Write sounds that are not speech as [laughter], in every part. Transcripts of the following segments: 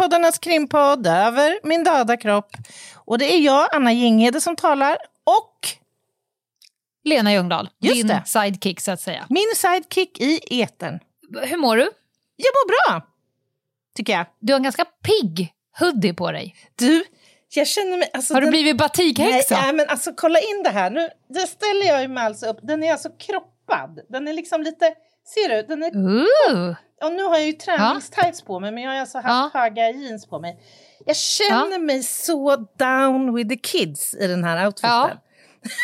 Krimpoddarnas krimpodd över min döda kropp. Och det är jag, Anna Jinghede, som talar och Lena Ljungdahl, Just din det. sidekick så att säga. min sidekick i etern. Hur mår du? Jag mår bra, tycker jag. Du har en ganska pigg hoodie på dig. Du, jag känner mig... Alltså, Har du den- blivit batikhäxa? Nej, men alltså kolla in det här. Nu det ställer jag ju alltså upp. Den är alltså kroppad. Den är liksom lite... Ser du? Den är, Ooh. och nu har jag ju träningstights på mig, men jag har alltså haft Ja. höga jeans på mig. Jag känner mig så down with the kids i den här outfiten. Ja.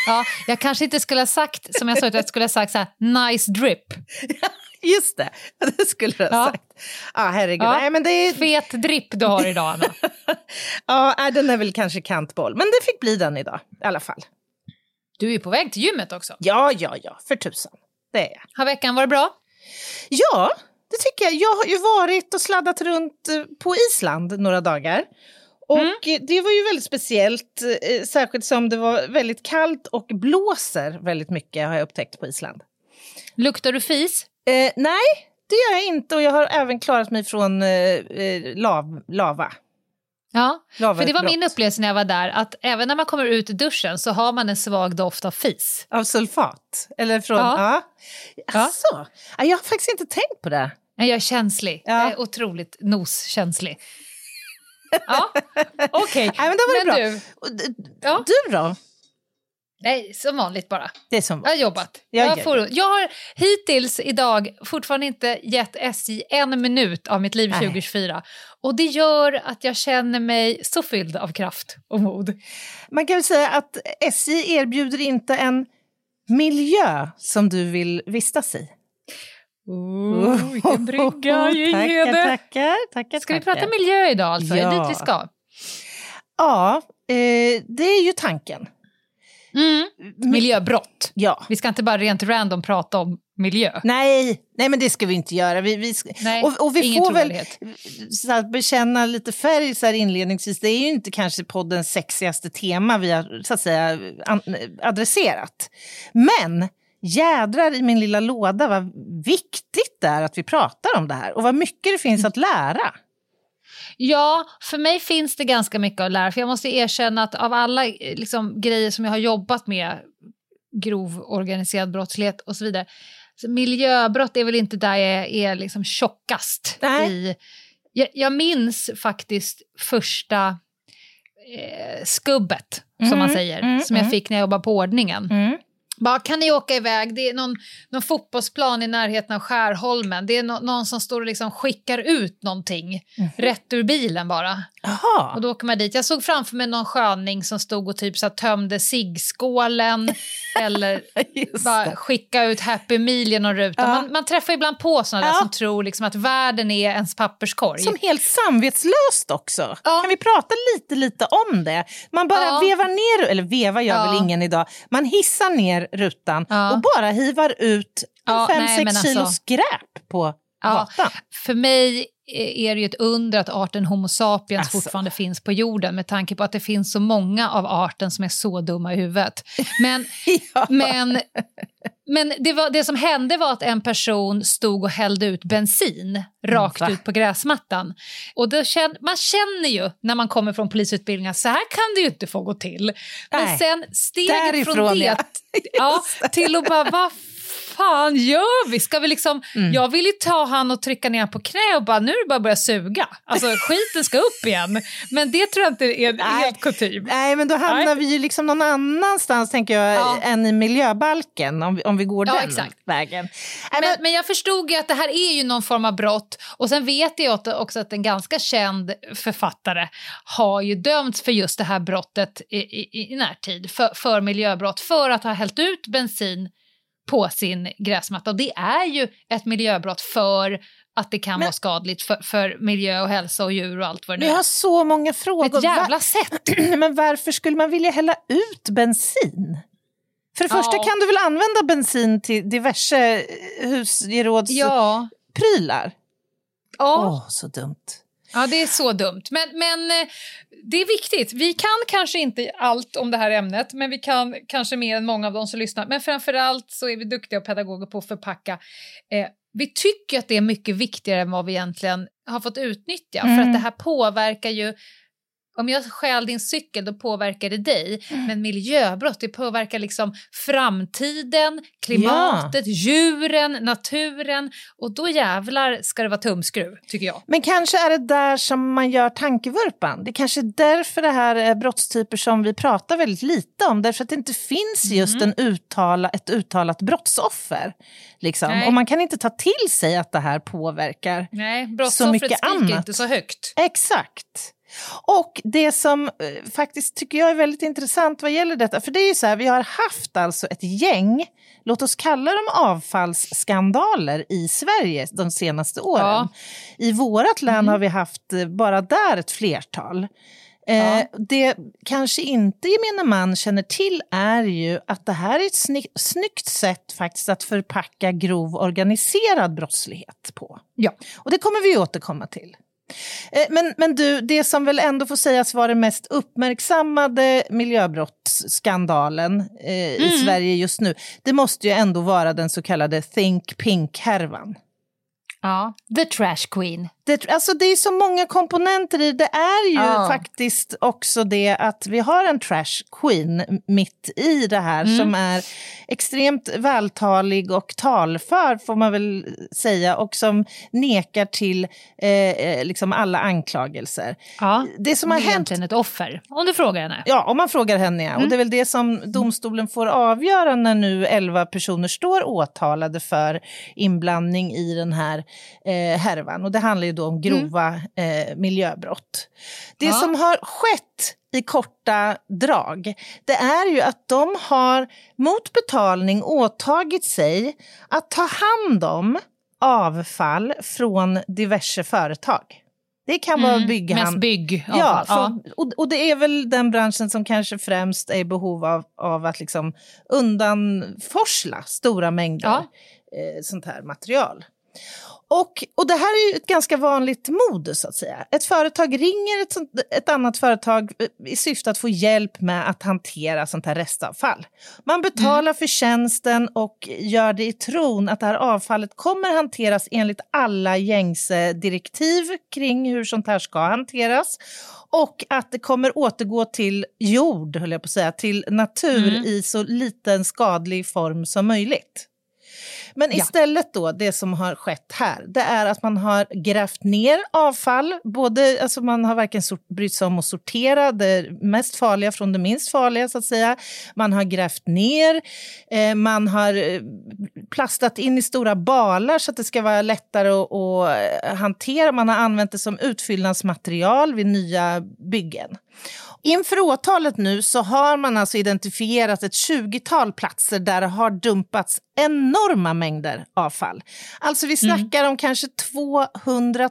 Ja, jag kanske inte skulle ha sagt, som jag sa, jag skulle ha sagt så här, nice drip. [laughs] Just det, det skulle du ha Ja. sagt. Ja, herregud. Ja. Nej, men det är, Fet drip du har idag, Anna. [laughs] ja, den är väl kanske kantboll, men det fick bli den idag i alla fall. Du är på väg till gymmet också. Ja, ja, ja, för tusan. Det är jag. Har veckan varit bra? Ja, det tycker jag. Jag har ju varit och sladdat runt eh, på Island några dagar. Och Mm. det var ju väldigt speciellt, eh, särskilt som det var väldigt kallt och blåser väldigt mycket har jag upptäckt på Island. Luktar du fis? Eh, nej, det gör jag inte och jag har även klarat mig från eh, eh, lav, lava. Ja, Lava för det var min blått. upplevelse när jag var där, att även när man kommer ut ur duschen så har man en svag doft av fis. Av sulfat? Eller från... Ja. Ja. Ja, jag har faktiskt inte tänkt på det. Nej, Jag är känslig. Ja. Jag är otroligt noskänslig. Ja, okej. [laughs] Nej, men det var Men bra. du, Och d- Ja. Du då? Nej, som vanligt bara. Det är som Jag har jobbat. Ja, Jag, ja, får, jag har hittills idag fortfarande inte gett SJ en minut av mitt liv Nej. 2024. Och det gör att jag känner mig så fylld av kraft och mod. Man kan väl säga att SJ erbjuder inte en miljö som du vill vistas i. Oh, vilken [laughs] brygga, tackar, Ginghede! tackar, tackar. Ska vi tackar. prata miljö idag alltså? Är det Ja. dit vi ska? Ja, eh, det är ju tanken. Mm. Miljöbrott. Ja. Vi ska inte bara rent random prata om miljö. Nej, nej, men det ska vi inte göra. Vi, vi ska, Nej, och, och vi ingen får väl så att bekänna lite färg så här inledningsvis. Det är ju inte kanske poddens sexigaste tema vi har så att säga, an, adresserat. Men jädrar i min lilla låda vad viktigt det är att vi pratar om det här och vad mycket det finns att lära. Ja, för mig finns det ganska mycket att lära. För jag måste erkänna att av alla liksom, grejer som jag har jobbat med, grov organiserad brottslighet och så vidare, så miljöbrott är väl inte där jag är liksom tjockast. I, jag, jag minns faktiskt första eh, skubbet, som Mm, man säger, mm, som jag mm. fick när jag jobbade på ordningen. Bara, kan ni åka iväg? Det är någon, någon fotbollsplan i närheten av Skärholmen. Det är nå- någon som står och liksom skickar ut någonting rätt ur bilen bara. Jaha. Och då åker man dit. Jag såg framför mig någon sköning som stod och typ så tömde ciggskålen [laughs] eller bara skicka ut Happy Meal i någon ruta. Ja. Man, man träffar ibland på sådana där Ja. som tror liksom att världen är ens papperskorg. Som helt samvetslöst också. Ja. Kan vi prata lite, lite om det? Man bara vevar ner, eller vevar gör väl ingen idag, man hissar ner rutan Ja. och bara hivar ut Ja, 5-6 nej, men kilo alltså- skräp på Ja. gatan. För mig är det ju ett under att arten Homo sapiens Alltså. fortfarande finns på jorden med tanke på att det finns så många av arten som är så dumma i huvudet. Men, [laughs] Ja. men, men det, var, det som hände var att en person stod och hällde ut bensin rakt Va? ut på gräsmattan. Och då känn, man känner ju när man kommer från polisutbildningar så här kan det ju inte få gå till. Men Nej. sen steget Därifrån, från det [laughs] ja, till att bara, vad fan gör vi? Ska vi liksom, Mm. Jag vill ju ta han och trycka ner på knä och bara nu är det bara att börja suga. Alltså [laughs] skiten ska upp igen. Men det tror jag inte är Nej. helt kutym. Nej, men då hamnar Nej. vi ju liksom någon annanstans, tänker jag, Ja. än i miljöbalken, om vi, om vi går Ja, den exakt. vägen. Nej, Men, men jag förstod ju att det här är ju någon form av brott och sen vet jag också att en ganska känd författare har ju dömts för just det här brottet i, i, i närtid, för, för miljöbrott, för att ha hällt ut bensin på sin gräsmatta. Och det är ju ett miljöbrott för att det kan Men- vara skadligt för, för miljö och hälsa och djur och allt vad det Vi nu har är. så många frågor. Ett jävla sätt! [clears throat] men varför skulle man vilja hälla ut bensin? För det första Ja. kan du väl använda bensin till diverse husgerådsprylar? Ja, ja. Åh, så dumt. Ja, det är så dumt. Men, men eh, det är viktigt. Vi kan kanske inte allt om det här ämnet, men vi kan kanske mer än många av de som lyssnar. Men framför allt så är vi duktiga pedagoger på att förpacka. Eh, vi tycker att det är mycket viktigare än vad vi egentligen har fått utnyttja. För Mm. att det här påverkar ju om jag stjäl din cykel då påverkar det dig, Mm. men miljöbrott det påverkar liksom framtiden, klimatet, djuren, naturen och då jävlar ska det vara tumskruv tycker jag. Men kanske är det där som man gör tankevurpan. Det kanske är därför det här är brottstyper som vi pratar väldigt lite om. Därför att det inte finns just en uttala, ett uttalat brottsoffer. Liksom. Nej. Och man kan inte ta till sig att det här påverkar. Nej, Så brottsoffret mycket skriker annat. inte så högt. Exakt. Och det som eh, faktiskt tycker jag är väldigt intressant vad gäller detta, för det är ju så här, vi har haft alltså ett gäng, låt oss kalla dem avfallsskandaler i Sverige de senaste åren. Ja. I vårt län har vi haft eh, bara där ett flertal. Eh, Ja. Det kanske inte gemene man känner till är ju att det här är ett sny- snyggt sätt faktiskt att förpacka grov organiserad brottslighet på. Ja. Och det kommer vi återkomma till. Eh, Men, men du, det som väl ändå får sägas vara den mest uppmärksammade miljöbrottsskandalen eh, i Sverige just nu, det måste ju ändå vara den så kallade Think Pink-härvan. ja. The Trash Queen. Det, alltså det är så många komponenter i det. Är ju Ja. faktiskt också det att vi har en trash queen mitt i det här Mm. som är extremt vältalig och talför får man väl säga och som nekar till eh, eh, liksom alla anklagelser. Ja. Det som har är hänt egentligen ett offer, om du frågar henne. Ja, om man frågar henne. ja. Mm. Och det är väl det som domstolen får avgöra när nu 11 personer står åtalade för inblandning i den här eh, härvan. Och det handlar ju då om grova eh, miljöbrott. Det Ja. som har skett i korta drag, det är ju att de har mot betalning åtagit sig att ta hand om avfall från diverse företag. Det kan vara Mm, bygghandel. Mest bygg. Ja, ja. Och, och det är väl den branschen som kanske främst är i behov av, av att liksom undanforsla stora mängder Ja. eh, sånt här material. Och, och det här är ju ett ganska vanligt modus, så att säga. Ett företag ringer ett, sånt, ett annat företag eh, i syfte att få hjälp med att hantera sånt här restavfall. Man betalar för tjänsten och gör det i tron att det här avfallet kommer hanteras enligt alla gängse direktiv kring hur sånt här ska hanteras. Och att det kommer återgå till jord, höll jag på att säga, till natur i så liten skadlig form som möjligt. Men Ja. istället då, det som har skett här, det är att man har grävt ner avfall. Både, alltså man har varken sort, brytt sig om att sortera det mest farliga från det minst farliga, så att säga. Man har grävt ner, eh, man har eh, plastat in i stora balar så att det ska vara lättare att, att hantera. Man har använt det som utfyllnadsmaterial vid nya byggen. Inför åtalet nu så har man alltså identifierat ett 20-tal platser där det har dumpats enorma mängder avfall. Alltså vi snackar om kanske 200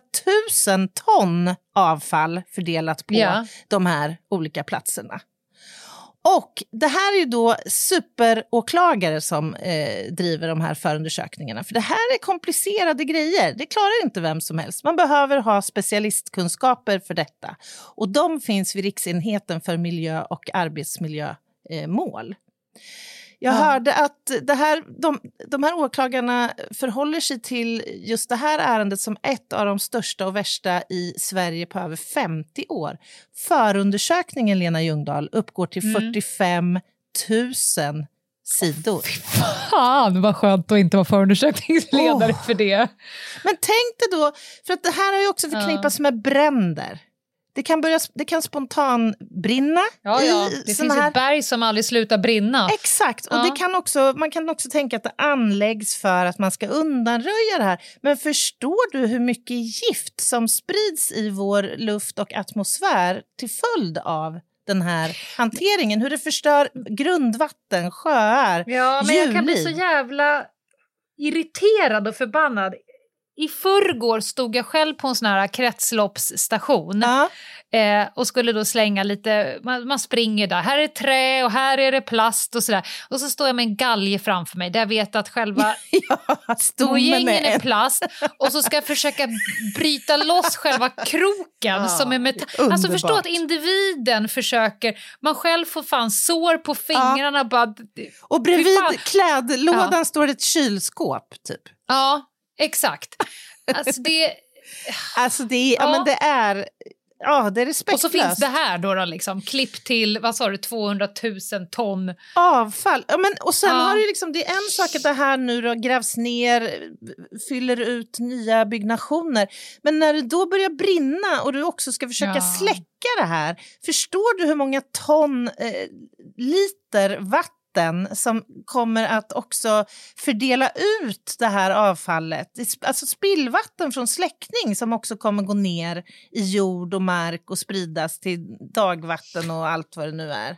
000 ton avfall fördelat på Ja. de här olika platserna. Och det här är ju då superåklagare som eh, driver de här förundersökningarna. För det här är komplicerade grejer. Det klarar inte vem som helst. Man behöver ha specialistkunskaper för detta. Och de finns vid Riksenheten för miljö och arbetsmiljömål. Eh. Jag Ja. hörde att det här, de, de här åklagarna förhåller sig till just det här ärendet som ett av de största och värsta i Sverige på över 50 år. Förundersökningen, Lena Ljungdahl, uppgår till 45 000 sidor. Fan vad skönt att inte vara förundersökningsledare Åh. för det. Men tänk dig då, för att det här har ju också förknippats med bränder. Det kan, börja, det kan spontanbrinna Ja, ja. i Det finns här... ett berg som aldrig slutar brinna. Exakt, och Ja. det kan också, man kan också tänka att det anläggs för att man ska undanröja det här. Men förstår du hur mycket gift som sprids i vår luft och atmosfär till följd av den här hanteringen? Hur det förstör grundvatten, sjöar, Ja, men jag kan bli så djurliv. jävla irriterad och förbannad. I förrgår stod jag själv på en sån här kretsloppsstation Ja. eh, och skulle då slänga lite, man, man springer där, här är trä och här är det plast och sådär. Och så står jag med en galge framför mig där jag vet att själva [laughs] med är en... plast och så ska jag försöka bryta loss själva kroken Ja, som är metall. Alltså förstå att individen försöker, man själv får fan sår på fingrarna bara. Och bredvid klädlådan står ett kylskåp, typ. Ja, exakt. Alltså det, [laughs] Alltså det ja. Ja. men det är, ja, det är och respektlöst. så finns det här då, då liksom, klipp till, vad sa du, 200 000 ton. Avfall. Ja, men, och sen Ja. har det liksom, det är en sak att det här nu då grävs ner, fyller ut nya byggnationer. Men när det då börjar brinna och du också ska försöka Ja. släcka det här, förstår du hur många ton, eh, liter vatten som kommer att också fördela ut det här avfallet? Alltså spillvatten från släckning som också kommer gå ner i jord och mark och spridas till dagvatten och allt vad det nu är.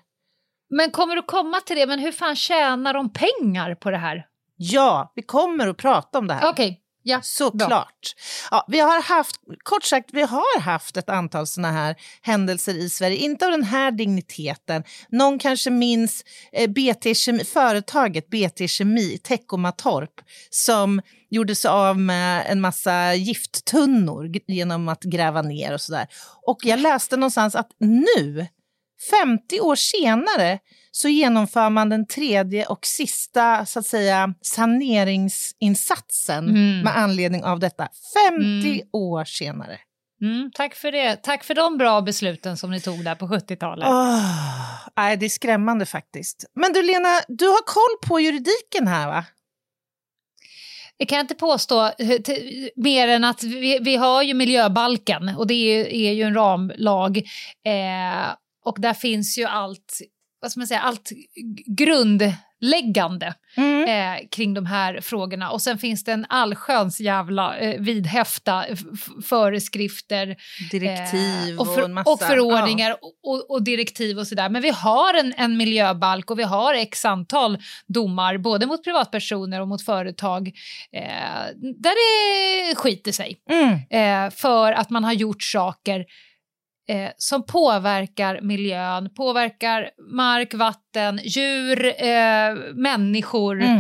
Men kommer du komma till det, men hur fan tjänar de pengar på det här? Ja, vi kommer att prata om det här. Okej, ja. Såklart. Ja, vi har haft, kort sagt, vi har haft ett antal såna här händelser i Sverige. Inte av den här digniteten. Någon kanske minns eh, BT Kemi, företaget BT Kemi Teckomatorp som gjorde sig av med en massa gifttunnor genom att gräva ner och sådär. Och jag läste någonstans att nu, 50 år senare, så genomför man den tredje och sista så att säga, saneringsinsatsen Mm. med anledning av detta. 50 Mm. år senare. Mm, tack för det. Tack för de bra besluten som ni tog där på 70-talet. Oh, nej, det är skrämmande faktiskt. Men du Lena, du har koll på juridiken här va? Det kan jag inte påstå mer än att vi, vi har ju miljöbalken och det är, är ju en ramlag. Eh, och där finns ju allt, vad ska man säga, allt grundläggande Mm. eh, kring de här frågorna. Och sen finns det en allsköns jävla eh, vidhäfta föreskrifter Direktiv Eh, och, och, för, en massa... och förordningar och, och, och direktiv och sådär. Men vi har en, en miljöbalk och vi har x antal domar både mot privatpersoner och mot företag eh, där det skiter sig Ja. Mm. eh, för att man har gjort saker eh, som påverkar miljön, påverkar mark, vatten, djur, eh, människor, Mm.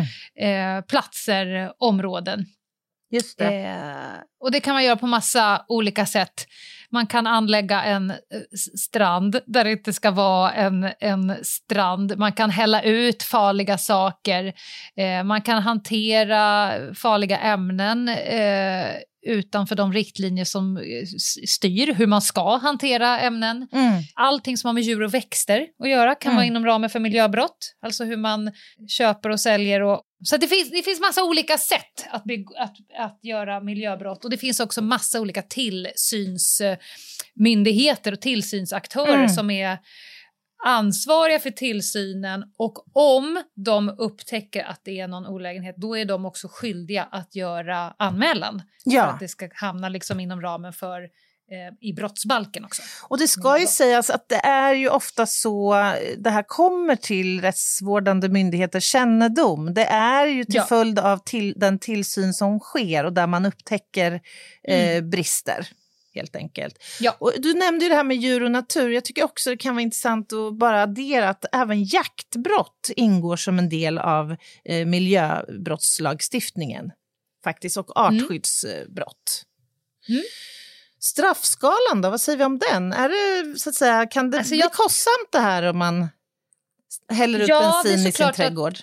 eh, platser, områden. Just det. Och det kan man göra på massa olika sätt. Man kan anlägga en eh, strand där det inte ska vara en, en strand. Man kan hälla ut farliga saker. Eh, man kan hantera farliga ämnen eh, utanför de riktlinjer som eh, styr hur man ska hantera ämnen. Mm. Allting som har med djur och växter att göra kan Mm. vara inom ramen för miljöbrott. Alltså hur man köper och säljer. Och, så det finns, det finns massa olika sätt att, att, att göra miljöbrott. Och det finns också massa olika tillsynsmyndigheter och tillsynsaktörer Mm. som är ansvariga för tillsynen och om de upptäcker att det är någon olägenhet då är de också skyldiga att göra anmälan. För Ja, att det ska hamna liksom inom ramen för i brottsbalken också. och det ska ju sägas att det är ju ofta så eh, det här kommer till rättsvårdande myndigheters kännedom. Det är ju till Ja. följd av till, den tillsyn som sker och där man upptäcker eh, brister. Helt enkelt. Ja. Och du nämnde ju det här med djur och natur. Jag tycker också det kan vara intressant att bara addera att även jaktbrott ingår som en del av eh, miljöbrottslagstiftningen. Faktiskt, och artskyddsbrott. Mm. Straffskalan då, vad säger vi om den? Är det, så att säga, kan det Alltså, bli jag- kostsamt det här om man häller ut Ja, bensin i sin såklart att- trädgård?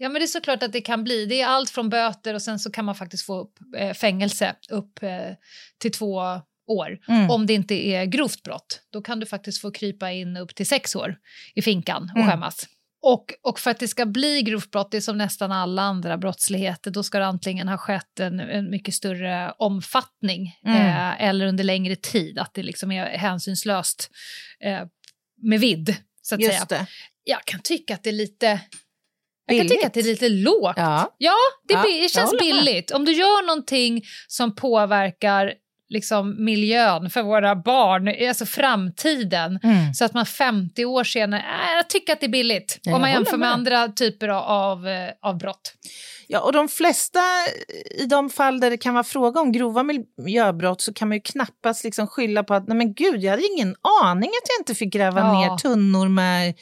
Ja, men det är såklart att det kan bli. Det är allt från böter och sen så kan man faktiskt få upp, eh, fängelse upp eh, till två år. Mm. Om det inte är grovt brott. Då kan du faktiskt få krypa in upp till sex år i finkan och Mm. skämmas. Och, och för att det ska bli grovt brott, det är som nästan alla andra brottsligheter, då ska det antingen ha skett en, en mycket större omfattning Mm. eh, eller under längre tid, att det liksom är hänsynslöst eh, med vidd, så att säga. Just det. Jag kan tycka att det är lite... Jag kan Billigt. tycka att det är lite lågt. Ja. Ja, det, Ja, känns billigt. Om du gör någonting som påverkar liksom, miljön för våra barn, alltså framtiden, Mm. så att man 50 år senare... Äh, jag tycker att det är billigt Ja, om man jag jämför med med. andra typer av, eh, av brott. Ja, och de flesta, i de fall där det kan vara fråga om grova miljöbrott så kan man ju knappast liksom skylla på att nej men gud, jag hade ingen aning att jag inte fick gräva Ja. ner tunnor med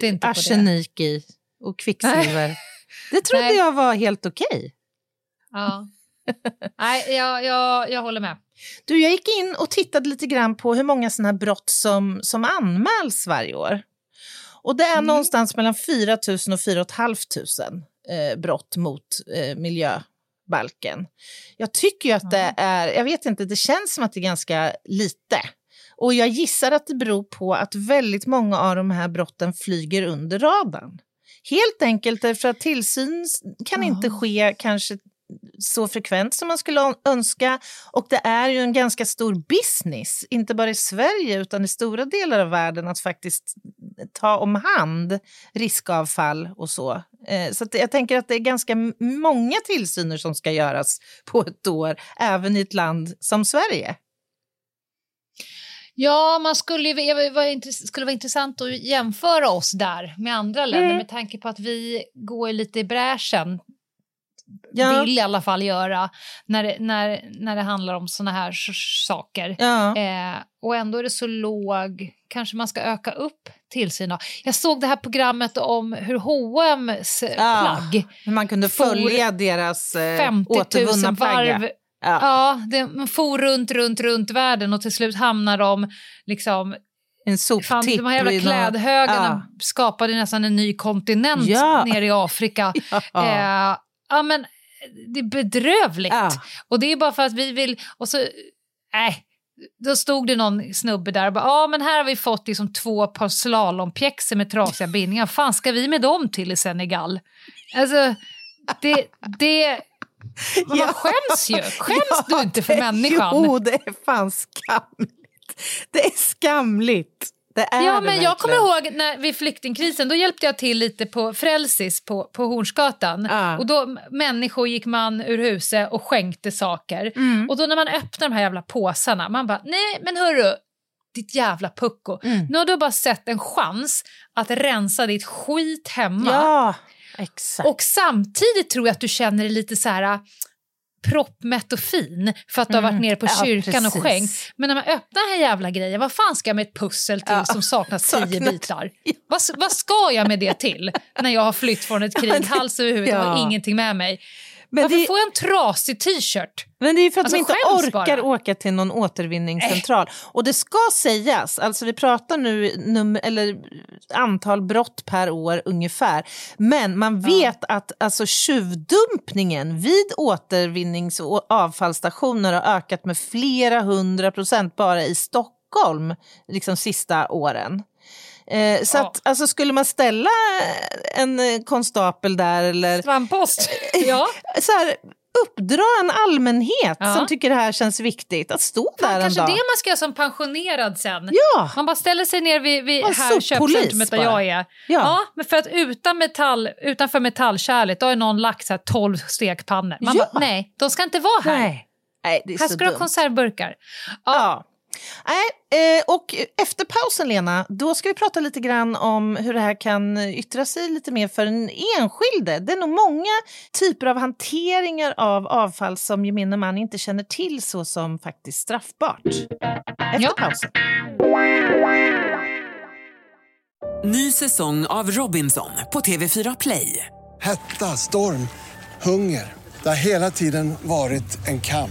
det. arsenik i och kvicksilver. [laughs] Det trodde Nej. jag var helt okej. Ja. Nej, jag, jag, jag håller med. Du, jag gick in och tittade lite grann på hur många sådana här brott som, som anmäls varje år. Och det är Mm. någonstans mellan 4 000 och 4 500 eh, brott mot eh, miljöbalken. Jag tycker ju att det är, jag vet inte, det känns som att det är ganska lite. Och jag gissar att det beror på att väldigt många av de här brotten flyger under radarn. Helt enkelt därför att tillsyn kan inte ske kanske så frekvent som man skulle önska. Och det är ju en ganska stor business, inte bara i Sverige utan i stora delar av världen att faktiskt ta om hand riskavfall och så. Eh, Så jag tänker att det är ganska många tillsyner som ska göras på ett år, även i ett land som Sverige. Ja, man skulle, intress- skulle vara intressant att jämföra oss där med andra länder Mm. med tanke på att vi går lite i bräschen, Ja. vill i alla fall göra, när det, när, när det handlar om såna här saker. Ja. Eh, och ändå är det så låg, kanske man ska öka upp tillsynen. Jag såg det här programmet om hur H&M's Ja, plagg, man kunde följa deras eh, 50 000 återvunna plagg. varv, Ja. ja, det, man for runt, runt, runt världen och till slut hamnar de liksom En soptipp. de här jävla klädhögarna skapade nästan en ny kontinent Ja. nere i Afrika. [laughs] Ja. Eh, ja, men det är bedrövligt. Ja. Och det är bara för att vi vill... Och så, nej, då stod det någon snubbe där och bara, ja men här har vi fått liksom två par slalompjäxor med trasiga bindningar. fan ska vi med dem till i Senegal? Alltså, det... det man Ja. skäms ju. Skäms Ja, du inte för det- människan? Jo, det är fan skamligt. Det är skamligt. Ja, men jag kommer ihåg när vid flyktingkrisen, då hjälpte jag till lite på Frälsis på, på Hornsgatan. Ja. Och då människor gick man ur huset och skänkte saker. Mm. Och då när man öppnar de här jävla påsarna, man bara, nej men hörru, ditt jävla pucko. Mm. Nu har du bara sett en chans att rensa ditt skit hemma. Ja, exakt. Och samtidigt tror jag att du känner dig lite så här proppmätt och fin för att du har varit nere på Mm. Ja, kyrkan och precis. skänkt. Men när man öppnar den här jävla grejen, vad fan ska jag med ett pussel till Ja, som saknas tio bitar? Vad, vad ska jag med det till när jag har flytt från ett krig, hals över huvudet och har ja. ingenting med mig? Men, Varför det, får jag en trasig t-shirt? men det är för att Alltså, de inte orkar bara. åka till någon återvinningscentral. Och det ska sägas, alltså vi pratar nu num- eller antal brott per år ungefär. Men man vet att alltså, tjuvdumpningen vid återvinnings och avfallsstationer har ökat med flera hundra procent bara i Stockholm liksom sista åren. Eh, så Ja. att, alltså, skulle man ställa en eh, konstapel där eller Svampost? Ja. [laughs] så här, uppdra en allmänhet Ja. som tycker det här känns viktigt att stå där Fan, en kanske dag. det man ska göra som pensionerad sen. Ja, Man bara ställer sig ner vid, vid här köpcentrumet där jag är. Ja. Ja. men för att utan metall, utanför metallkärlet då har någon lagt så här 12 stekpannor. Man Ja. bara, nej, de ska inte vara här. nej. Nej, Här ska du ha konservburkar. Ja. Nej, eh, och efter pausen, Lena, då ska vi prata lite grann om hur det här kan yttra sig lite mer för den enskilde. Det är nog många typer av hanteringar av avfall som gemene man inte känner till så som faktiskt straffbart. Efter Ja. pausen. Ny säsong av Robinson på TV4 Play. Hetta, storm, hunger. Det har hela tiden varit en kamp.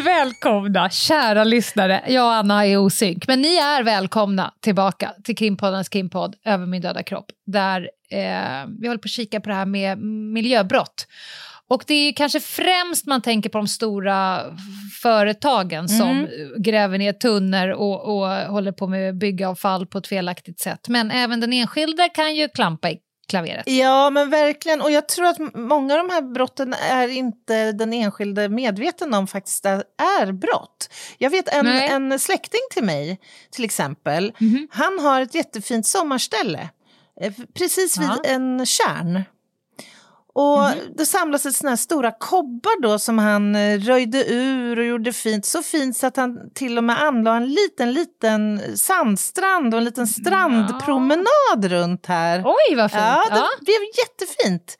Välkomna, kära lyssnare. Jag och Anna är osynk, men ni är välkomna tillbaka till Krimpoddens krimpodd Över min döda kropp, där eh, vi håller på att kika på det här med miljöbrott. Och det är kanske främst man tänker på de stora företagen som gräver ner tunnor och, och håller på med byggavfall på ett felaktigt sätt. Men även den enskilde kan ju klampa i klaveret. Ja, men verkligen. Och jag tror att många av de här brotten är inte den enskilde medveten om faktiskt är, är brott. Jag vet en, Nej. en släkting till mig, till exempel, han har ett jättefint sommarställe eh, precis vid Ja. en kärn. Och det samlades såna här stora kobbar då som han eh, röjde ur och gjorde fint. Så fint så att han till och med anlade en liten, liten sandstrand och en liten strandpromenad runt här. Oj, vad fint! Ja, det Ja. blev jättefint.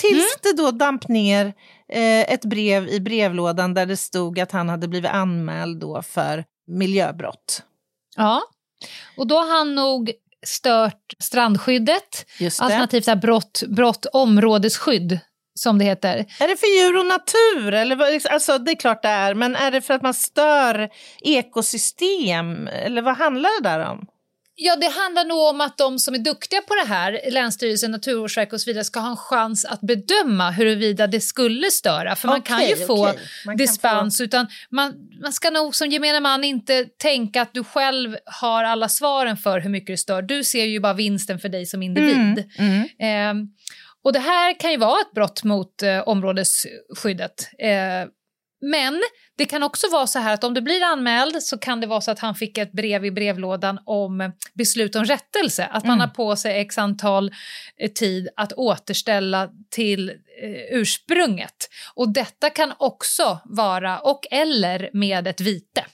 Tills det då damp ner eh, ett brev i brevlådan där det stod att han hade blivit anmäld då för miljöbrott. Ja, och då har han nog stört strandskyddet, alternativt så här brott, brott områdesskydd, som det heter. Är det för djur och natur? Eller, alltså, det är klart det är, men är det för att man stör ekosystem? Eller vad handlar det där om? Ja, det handlar nog om att de som är duktiga på det här, Länsstyrelsen, Naturvårdsverket och så vidare, ska ha en chans att bedöma huruvida det skulle störa. För man kan ju få okej. Man dispens, utan man, man ska nog som gemene man inte tänka att du själv har alla svaren för hur mycket det stör. Du ser ju bara vinsten för dig som individ. Mm. Ehm, och det här kan ju vara ett brott mot eh, områdesskyddet. Eh, men det kan också vara så här att om du blir anmäld så kan det vara så att han fick ett brev i brevlådan om beslut om rättelse. Att man har på sig x antal eh, tid att återställa till eh, ursprunget. Och detta kan också vara och eller med ett vite.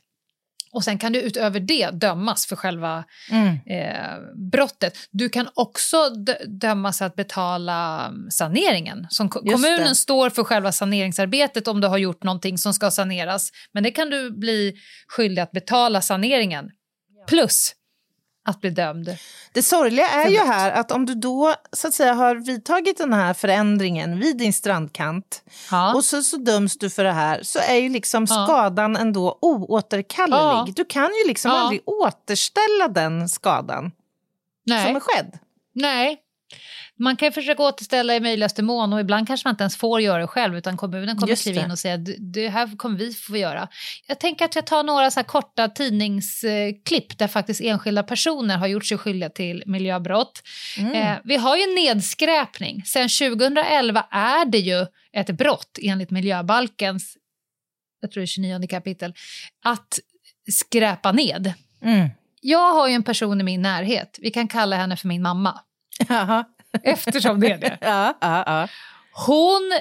Och sen kan du utöver det dömas för själva Mm. eh, brottet. Du kan också dö- dömas att betala mm, saneringen. Som Just kommunen det. står för själva saneringsarbetet om du har gjort någonting som ska saneras. Men det kan du bli skyldig att betala saneringen. Plus att bli dömd. Det sorgliga är ju här att om du då så att säga har vidtagit den här förändringen vid din strandkant Ja. och så, så döms du för det här så är ju liksom Ja. skadan ändå oåterkallelig. Ja. Du kan ju liksom Ja. aldrig återställa den skadan Nej. som är skedd. Nej. Man kan ju försöka återställa i möjligaste mån och ibland kanske man inte ens får göra det själv utan kommunen kommer Just kliva in och säga "Det- här kommer vi få göra. Jag tänker att jag tar några så korta tidningsklipp där faktiskt enskilda personer har gjort sig skyldiga till miljöbrott. Mm. Eh, vi har ju nedskräpning. Sen 2011 är det ju ett brott enligt miljöbalkens jag tror det är 29 kapitel, att skräpa ned. Mm. Jag har ju en person i min närhet, vi kan kalla henne för min mamma. [laughs] Eftersom det är det. Ja, ja, ja. Hon...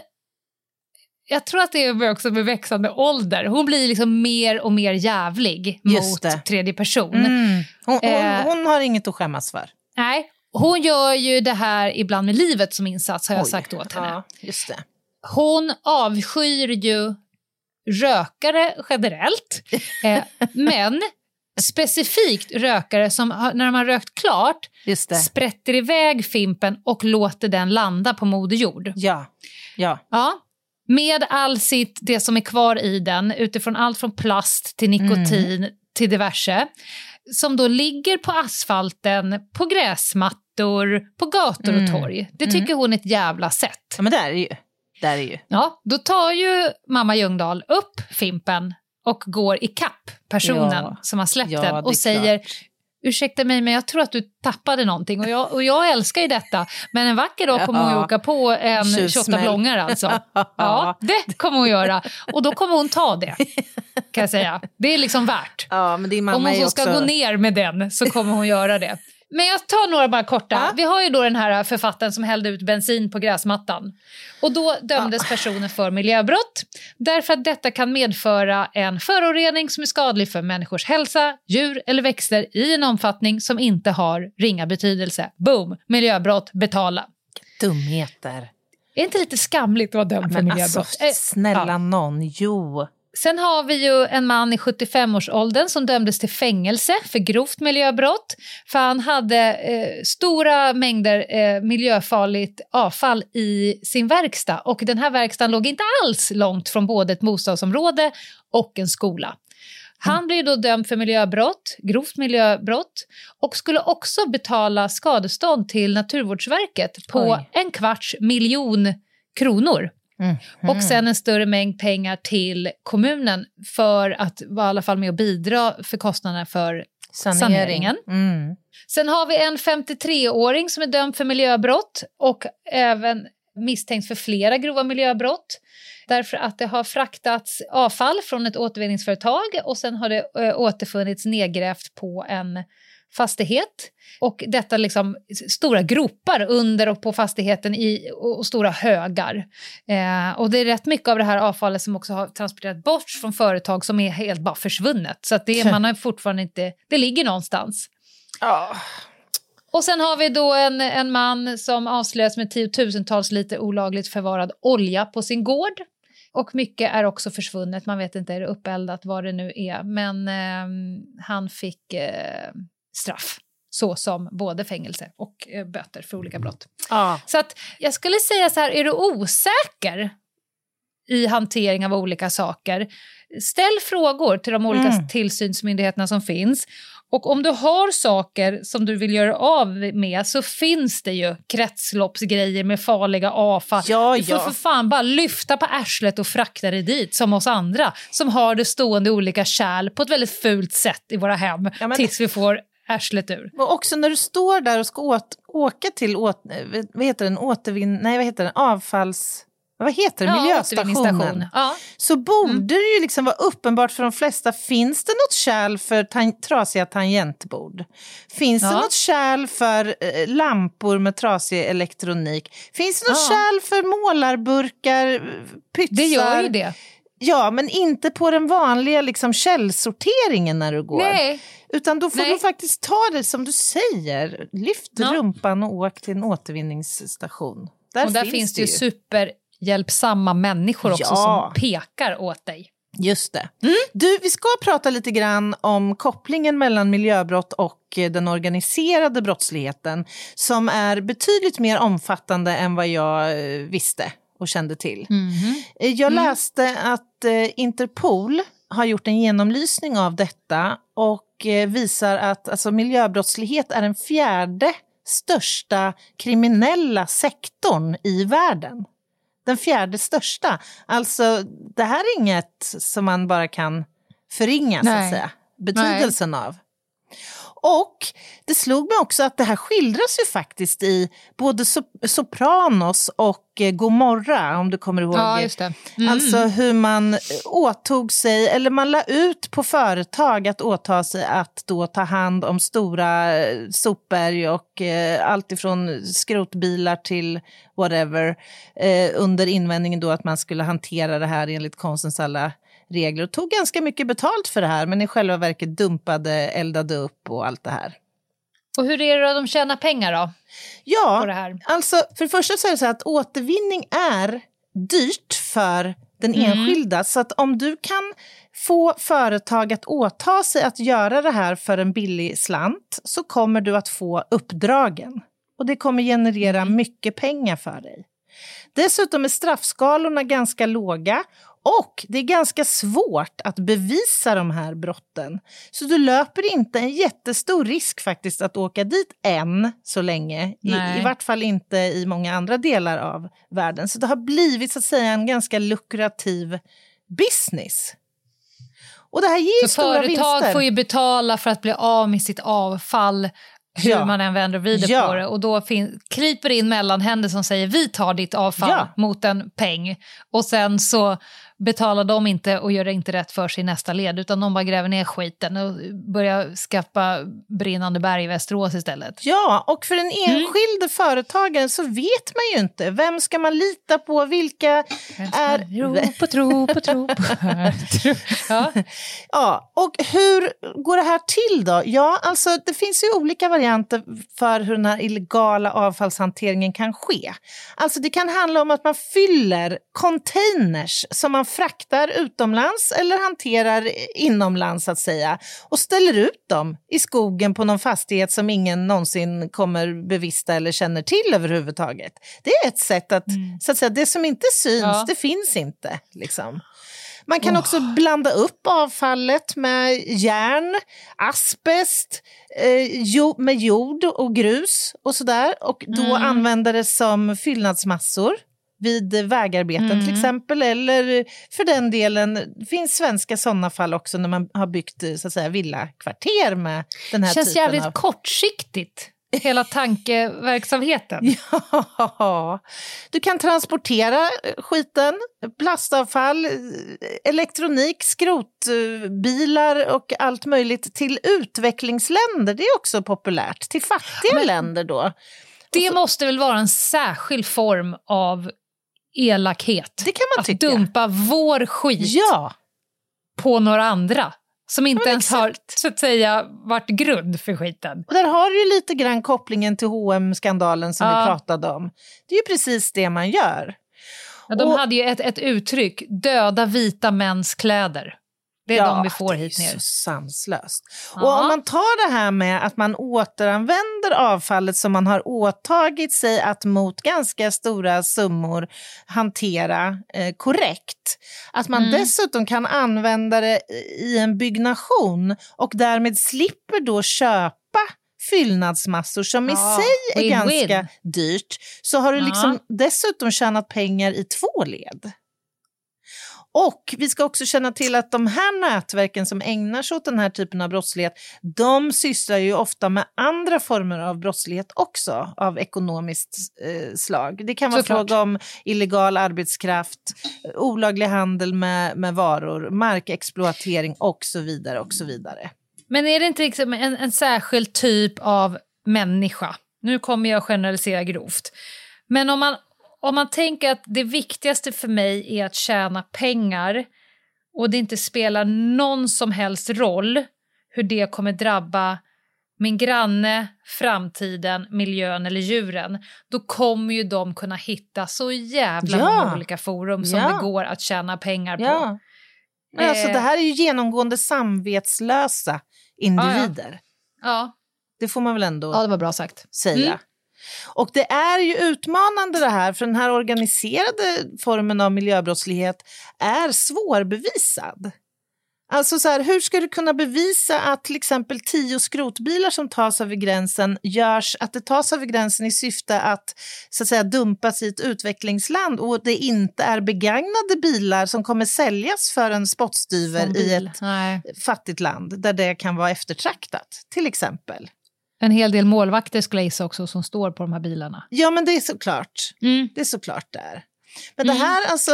Jag tror att det är också med växande ålder. Hon blir liksom mer och mer jävlig mot tredje person. Mm. Hon, hon, Eh. hon har inget att skämmas för. Nej, hon gör ju det här ibland med livet som insats har jag Oj. sagt åt henne. Ja, just det. Hon avskyr ju rökare generellt, [laughs] eh, men specifikt rökare som när de har rökt klart det. sprätter iväg fimpen och låter den landa på Moder Jord. Ja. ja. Ja. Med all sitt, det som är kvar i den, utifrån allt från plast till nikotin till diverse, som då ligger på asfalten, på gräsmattor, på gator och torg. Det tycker hon är ett jävla sätt. ja men där är ju. Där är ju. Ja, då tar ju mamma Ljungdahl upp Fimpen och går i kapp personen Ja. som har släppt Ja, den och säger klart. ursäkta mig men jag tror att du tappade någonting och jag, och jag älskar ju detta men en vacker dag kommer hon ju Ja. åka på en Tjuvsmäll. 28 blångar alltså. [laughs] Ja, det kommer hon göra och då kommer hon ta det kan jag säga. Det är liksom värt. Ja, men din mamma Om hon är så också... ska gå ner med den så kommer hon göra det. Men jag tar några bara korta. Ja. Vi har ju då den här författaren som hällde ut bensin på gräsmattan. Och då dömdes personen för miljöbrott därför att detta kan medföra en förorening som är skadlig för människors hälsa, djur eller växter i en omfattning som inte har ringa betydelse. Boom! Miljöbrott, betala. Dumheter. Är det inte lite skamligt att vara dömd för Men miljöbrott? alltså, Eh, snälla ja. någon, jo. Sen har vi ju en man i 75-årsåldern som dömdes till fängelse för grovt miljöbrott. För han hade eh, stora mängder eh, miljöfarligt avfall i sin verkstad. Och den här verkstaden låg inte alls långt från både ett bostadsområde och en skola. Han blev då dömd för miljöbrott, grovt miljöbrott och skulle också betala skadestånd till Naturvårdsverket på Oj. en kvarts miljon kronor. Mm. Och sen en större mängd pengar till kommunen för att vara i alla fall med och bidra för kostnaderna för Sanering. saneringen. Mm. Sen har vi en 53-åring som är dömd för miljöbrott och även misstänkt för flera grova miljöbrott. Därför att det har fraktats avfall från ett återvinningsföretag och sen har det ö, återfunnits nedgrävt på en fastighet. Och detta liksom stora gropar under och på fastigheten i, och, stora högar. Eh, och det är rätt mycket av det här avfallet som också har transporterat bort från företag som är helt bara försvunnet. Så att det, [laughs] man har fortfarande inte, det ligger någonstans. Ja. Och sen har vi då en, en man som avslöjas med tiotusentals liter olagligt förvarad olja på sin gård. Och mycket är också försvunnet, man vet inte, är det uppeldat, vad det nu är. Men ehm, han fick eh, straff, så som både fängelse och eh, böter för olika brott. Ja. Så att jag skulle säga så här, är du osäker i hantering av olika saker, ställ frågor till de olika Mm. tillsynsmyndigheterna som finns. Och om du har saker som du vill göra av med så finns det ju kretsloppsgrejer med farliga avfall. Ja, du får ja. för fan bara lyfta på arslet och frakta det dit som oss andra som har det stående i olika kärl på ett väldigt fult sätt i våra hem Ja, men- tills vi får arslet ur. Och också när du står där och ska åt, åka till åt, vad heter den, återvinn... Nej, vad heter den? Avfalls... Vad heter det? Ja, Miljöstationen. Ja. Så borde det ju liksom vara uppenbart för de flesta. Finns det något kärl för tan- trasiga tangentbord? Finns det Ja. något kärl för eh, lampor med trasig elektronik? Finns det något Ja. kärl för målarburkar, pytsar? Det gör ju det. Ja, men inte på den vanliga liksom, källsorteringen när du går. Nej. Utan då får Nej. du faktiskt ta det som du säger. Lyft Ja. rumpan och åk till en återvinningsstation. Där, och där finns, det ju superhjälpsamma människor också Ja. som pekar åt dig. Just det. Du, vi ska prata lite grann om kopplingen mellan miljöbrott och eh, den organiserade brottsligheten som är betydligt mer omfattande än vad jag eh, visste och kände till. Eh, Jag läste att eh, Interpol har gjort en genomlysning av detta och eh, visar att alltså, miljöbrottslighet är den fjärde största kriminella sektorn i världen. Den fjärde största. Alltså, det här är inget som man bara kan förringa, så att Nej. säga. Betydelsen av. Och det slog mig också att det här skildras ju faktiskt i både Sop- Sopranos och eh, Gomorra, om du kommer ihåg. Ja, just det. Mm. Alltså hur man eh, åtog sig, eller man la ut på företag att åta sig att då ta hand om stora eh, sopberg och eh, allt ifrån skrotbilar till whatever eh, under invändningen då att man skulle hantera det här enligt konstens alla regler och tog ganska mycket betalt för det här men i själva verket dumpade, eldade upp och allt det här. Och hur är det att de tjänar pengar då? Ja, på det här? alltså för det första så är det så att återvinning är dyrt för den Mm. enskilda. Så att om du kan få företag att åta sig att göra det här för en billig slant så kommer du att få uppdragen. Och det kommer generera Mm. mycket pengar för dig. Dessutom är straffskalorna ganska låga och det är ganska svårt att bevisa de här brotten. Så du löper inte en jättestor risk faktiskt att åka dit än så länge. I. I vart fall inte i många andra delar av världen. Så det har blivit så att säga en ganska lukrativ business. Och det här ger Så stora företag vinster. får ju betala för att bli av med sitt avfall hur Ja. man än vänder och vrider Ja. på det. Och då fin- kryper in mellanhänder som säger vi tar ditt avfall Ja. mot en peng. Och sen så betalar de inte och gör inte rätt för sig i nästa led, utan de bara gräver ner skiten och börjar skaffa brinnande berg i Västerås istället. Ja, och för den enskilde företagaren så vet man ju inte. Vem ska man lita på? Vilka är... Tro på tro på tro på. [laughs] Ja. Ja, och hur går det här till då? Ja, alltså det finns ju olika varianter för hur den här illegala avfallshanteringen kan ske. Alltså det kan handla om att man fyller containers som man fraktar utomlands eller hanterar inomlands att säga och ställer ut dem i skogen på någon fastighet som ingen någonsin kommer bevista eller känner till överhuvudtaget. Det är ett sätt att, så att säga, det som inte syns, Ja. det finns inte. Liksom. Man kan också blanda upp avfallet med järn, asbest, eh, jo, med jord och grus och sådär. Och då använda det som fyllnadsmassor vid vägarbeten till exempel. Eller för den delen, det finns svenska sådana fall också när man har byggt eh, så att säga, villakvarter med den här känns typen jävligt av... kortsiktigt, hela tankeverksamheten. [laughs] Ja, du kan transportera eh, skiten, plastavfall, eh, elektronik, skrotbilar och allt möjligt till utvecklingsländer. Det är också populärt. Till fattiga länder då. Det måste väl vara en särskild form av elakhet? Det kan man att tycka. dumpa vår skit Ja, på några andra som inte ens har så att säga, varit grund för skiten. och där har du ju lite grann kopplingen till hm skandalen som Ja. vi pratade om. Det är ju precis det man gör. Ja, de Och- hade ju ett, ett uttryck, döda vita mäns kläder. Det är de vi får det hit är ner. så sanslöst. Och Ja. om man tar det här med att man återanvänder avfallet som man har åtagit sig att mot ganska stora summor hantera eh, korrekt. Att man Mm. dessutom kan använda det i en byggnation och därmed slipper då köpa fyllnadsmassor som i Ja, sig är win-win. ganska dyrt. Så har du Ja. liksom dessutom tjänat pengar i två led. Och vi ska också känna till att de här nätverken som ägnar sig åt den här typen av brottslighet, de sysslar ju ofta med andra former av brottslighet också, av ekonomiskt eh, slag. Det kan vara Såklart. fråga om illegal arbetskraft, olaglig handel med, med varor, markexploatering och så vidare. och så vidare. Men är det inte liksom en, en särskild typ av människa? Nu kommer jag generalisera grovt. Men om man, om man tänker att det viktigaste för mig är att tjäna pengar och det inte spelar någon som helst roll hur det kommer drabba min granne, framtiden, miljön eller djuren, då kommer ju de kunna hitta så jävla Ja. många olika forum som Ja. det går att tjäna pengar på. Ja. Men alltså, Eh. det här är ju genomgående samvetslösa individer. Ja. Det får man väl ändå ja, det var bra sagt. säga. Mm. Och det är ju utmanande det här, för den här organiserade formen av miljöbrottslighet är svårbevisad. Alltså så här, hur ska du kunna bevisa att till exempel tio skrotbilar som tas över gränsen görs, att det tas över gränsen i syfte att så att säga dumpas i ett utvecklingsland och det inte är begagnade bilar som kommer säljas för en spottstyver i ett Nej. fattigt land där det kan vara eftertraktat, till exempel. En hel del målvakter skulle jag gissa också som står på de här bilarna. Ja, men det är såklart. Mm. Det är såklart där. Men det här, alltså,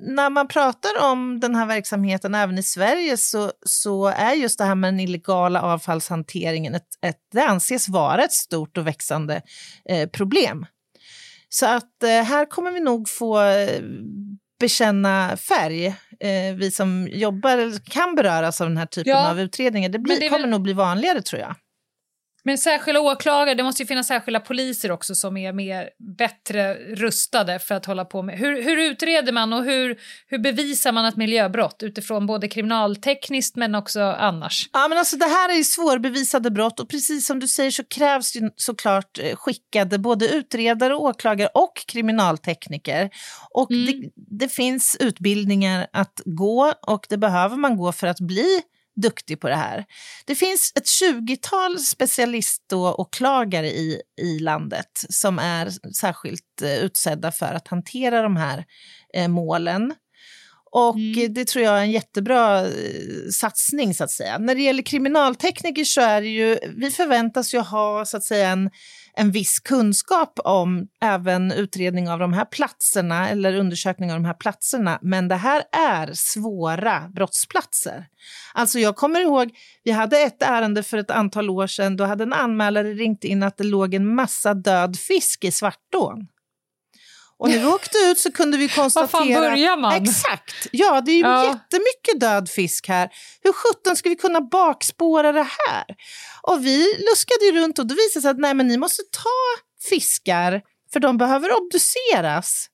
när man pratar om den här verksamheten även i Sverige så, så är just det här med den illegala avfallshanteringen, ett, ett, det anses vara ett stort och växande eh, problem. Så att eh, här kommer vi nog få eh, bekänna färg, eh, vi som jobbar eller kan beröras av den här typen Ja, av utredningar. Det, blir, det är kommer väl- nog bli vanligare tror jag. Men särskilda åklagare, det måste ju finnas särskilda poliser också som är mer bättre rustade för att hålla på med. Hur, hur utreder man och hur, hur bevisar man ett miljöbrott utifrån både kriminaltekniskt men också annars? Ja, men alltså, det här är ju svårbevisade brott och precis som du säger så krävs ju såklart eh, skickade både utredare, åklagare och kriminaltekniker. Och det, det finns utbildningar att gå och det behöver man gå för att bli duktig på det här. Det finns ett 20-tal specialiståklagare i, i landet som är särskilt eh, utsedda för att hantera de här eh, målen. Och Mm. det tror jag är en jättebra eh, satsning så att säga. När det gäller kriminaltekniker så är det ju, vi förväntas ju ha så att säga en, en viss kunskap om även utredning av de här platserna eller undersökning av de här platserna. Men det här är svåra brottsplatser. Alltså jag kommer ihåg, vi hade ett ärende för ett antal år sedan, då hade en anmälare ringt in att det låg en massa död fisk i Svartån. Och när vi åkte ut så kunde vi konstatera... Var fan börjar man? Exakt! Ja, det är ju Ja. jättemycket död fisk här. Hur sjutton ska vi kunna bakspåra det här? Och vi luskade ju runt och då visade det sig att nej, men ni måste ta fiskar för de behöver obduceras.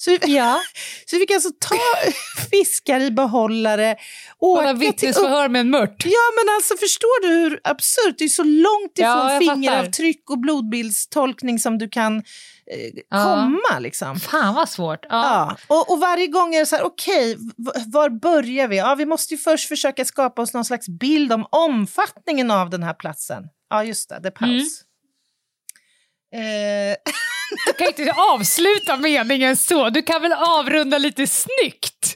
Så vi, [laughs] Ja. så vi fick alltså ta [laughs] fiskar i behållare, Hålla vittnesförhör med en mört. Ja, men alltså förstår du hur absurt? Det är så långt Ja, ifrån jag fingeravtryck och blodbildstolkning som du kan eh, Ja. komma. Liksom. Fan vad svårt. Ja. Ja. Och, och varje gång är det så här, okej, v- var börjar vi? Ja, vi måste ju först försöka skapa oss någon slags bild om omfattningen av den här platsen. Ja, just det, det är paus. Mm. Eh, [laughs] Du kan inte avsluta meningen så. Du kan väl avrunda lite snyggt?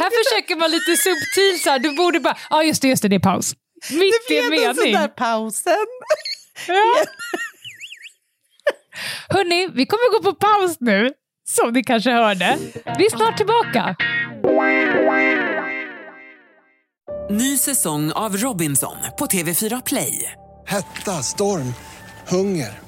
Här försöker man lite subtilt så här. Du borde bara, ja just det, just det, det är paus. Mitt det i en blev en sån mening. där pausen. [laughs] Ja. Hörni, vi kommer gå på paus nu, som ni kanske hörde. Vi är snart tillbaka. Ny säsong av Robinson på TV4 Play. Hetta, storm, hunger.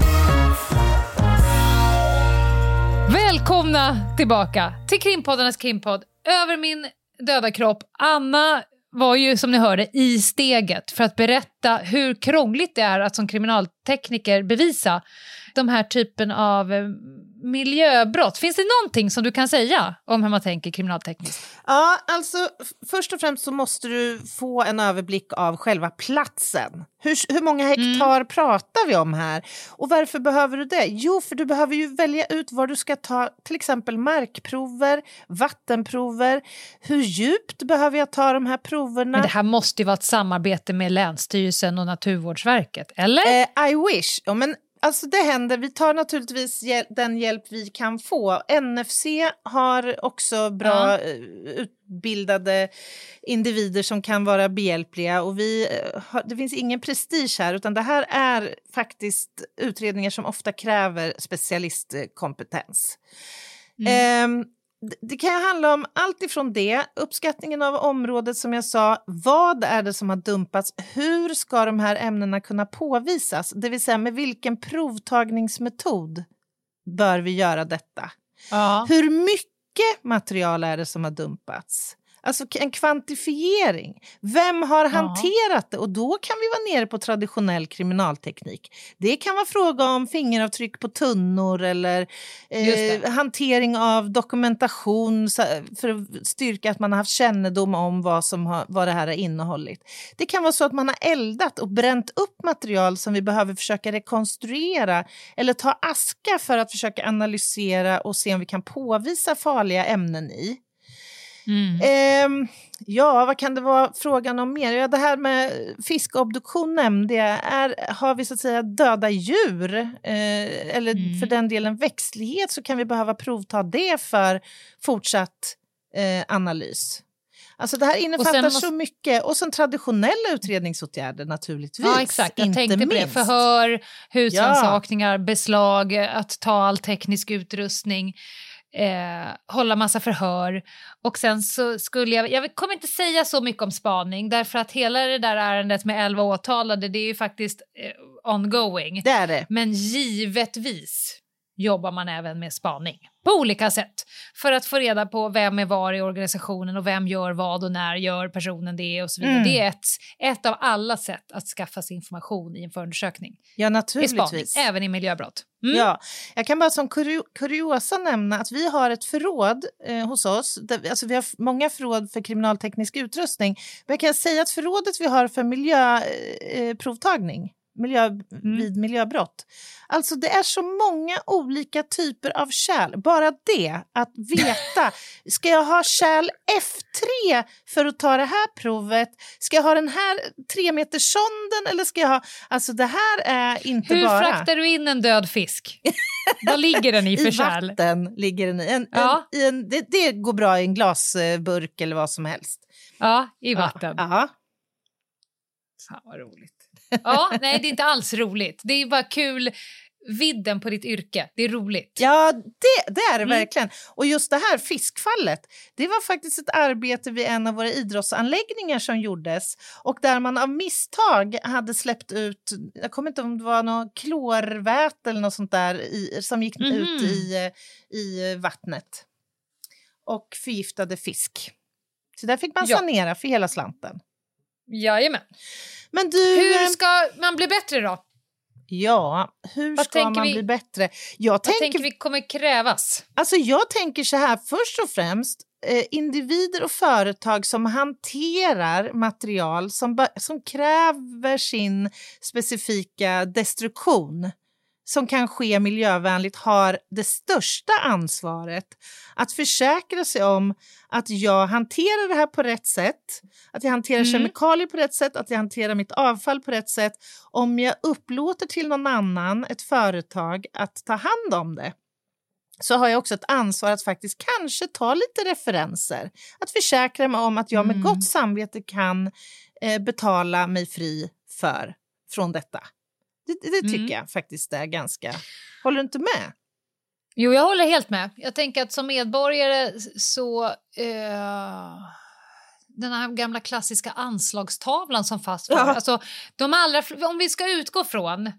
Välkomna tillbaka till krimpoddarnas krimpodd. Över min döda kropp. Anna var ju som ni hörde i steget för att berätta hur krångligt det är att som kriminaltekniker bevisa de här typen av eh, miljöbrott. Finns det någonting som du kan säga om hur man tänker kriminaltekniskt? Ja, alltså först och främst så måste du få en överblick av själva platsen. Hur, hur många hektar pratar vi om här? Och varför behöver du det? Jo, för du behöver ju välja ut var du ska ta till exempel markprover, vattenprover. Hur djupt behöver jag ta de här proverna? Men det här måste ju vara ett samarbete med Länsstyrelsen och Naturvårdsverket, eller? Eh, I wish. Ja, men alltså det händer. Vi tar naturligtvis hjäl- den hjälp vi kan få. NFC har också bra Ja. eh, utbildade individer som kan vara behjälpliga. Och vi, eh, har, det finns ingen prestige här, utan det här är faktiskt utredningar som ofta kräver specialistkompetens. Ehm, det- kan ju handla om allt ifrån det, uppskattningen av området som jag sa, vad är det som har dumpats, hur ska de här ämnena kunna påvisas, det vill säga med vilken provtagningsmetod bör vi göra detta? Ja. Hur mycket material är det som har dumpats? Alltså en kvantifiering. Vem har hanterat det? Och då kan vi vara nere på traditionell kriminalteknik. Det kan vara fråga om fingeravtryck på tunnor eller eh, hantering av dokumentation för att styrka att man har haft kännedom om vad, som har, vad det här har innehållit. Det kan vara så att man har eldat och bränt upp material som vi behöver försöka rekonstruera eller ta aska för att försöka analysera och se om vi kan påvisa farliga ämnen i. Mm. Ehm, ja, vad kan det vara frågan om mer? Ja, det här med fiskobduktion nämnde jag. Är, har vi så att säga döda djur, eh, eller Mm. för den delen växtlighet, så kan vi behöva provta det för fortsatt eh, analys. Alltså det här innefattar måste- så mycket. Och sen traditionella utredningsåtgärder naturligtvis. Ja, exakt. Jag inte tänkte på det. minst. Förhör, husrannsakningar, beslag, att ta all teknisk utrustning, eh, hålla massa förhör. Och sen så skulle jag, jag kommer inte säga så mycket om spaning därför att hela det där ärendet med 11 åtalade det är ju faktiskt eh, ongoing. Det är det. Men givetvis, jobbar man även med spaning på olika sätt för att få reda på vem är var i organisationen och vem gör vad och när gör personen det och så vidare. Mm. Det är ett, ett av alla sätt att skaffa sig information i en förundersökning. Ja, I spaning, naturligtvis. även i miljöbrott. Mm. Ja, jag kan bara som kurio- kuriosa nämna att vi har ett förråd eh, hos oss. Där, alltså vi har många förråd för kriminalteknisk utrustning. Men jag kan säga att förrådet vi har för miljöprovtagning, eh, miljö, vid miljöbrott. Alltså det är så många olika typer av kärl. Bara det, att veta. [laughs] Ska jag ha kärl F3 för att ta det här provet? Ska jag ha den här tre meters sonden eller ska jag ha... Alltså det här är inte Hur bara... fraktar du in en död fisk? Vad ligger den i för [laughs] I kärl? vatten ligger den i. En, Ja. en, i en, det, det går bra i en glasburk eller vad som helst. Ja, i vatten. Ja. Fan vad roligt. Ja, nej det är inte alls roligt. Det är bara kul vidden på ditt yrke. Det är roligt. Ja, det, det är det Mm. verkligen. Och just det här fiskfallet, det var faktiskt ett arbete vid en av våra idrottsanläggningar som gjordes och där man av misstag hade släppt ut, jag kommer inte ihåg om det var något klorväte eller något sånt där i, som gick Mhm. ut i, i vattnet och förgiftade fisk. Så där fick man Ja. sanera för hela slanten. Jajamän. Men du... Hur eh, ska man bli bättre då? Ja, hur Vad ska man vi- bli bättre? Jag Vad tänker, tänker vi kommer krävas? alltså jag tänker så här, först och främst eh, individer och företag som hanterar material som, som kräver sin specifika destruktion som kan ske miljövänligt har det största ansvaret att försäkra sig om att jag hanterar det här på rätt sätt, att jag hanterar Mm. kemikalier på rätt sätt, att jag hanterar mitt avfall på rätt sätt. Om jag upplåter till någon annan, ett företag, att ta hand om det så har jag också ett ansvar att faktiskt kanske ta lite referenser. Att försäkra mig om att jag med Mm. gott samvete kan eh, betala mig fri för från detta. Det, det tycker Mm. jag faktiskt är ganska... Håller du inte med? Jo, jag håller helt med. Jag tänker att som medborgare så... Eh, den här gamla klassiska anslagstavlan som fastslår. Ja. Alltså, de allra, om vi ska utgå från,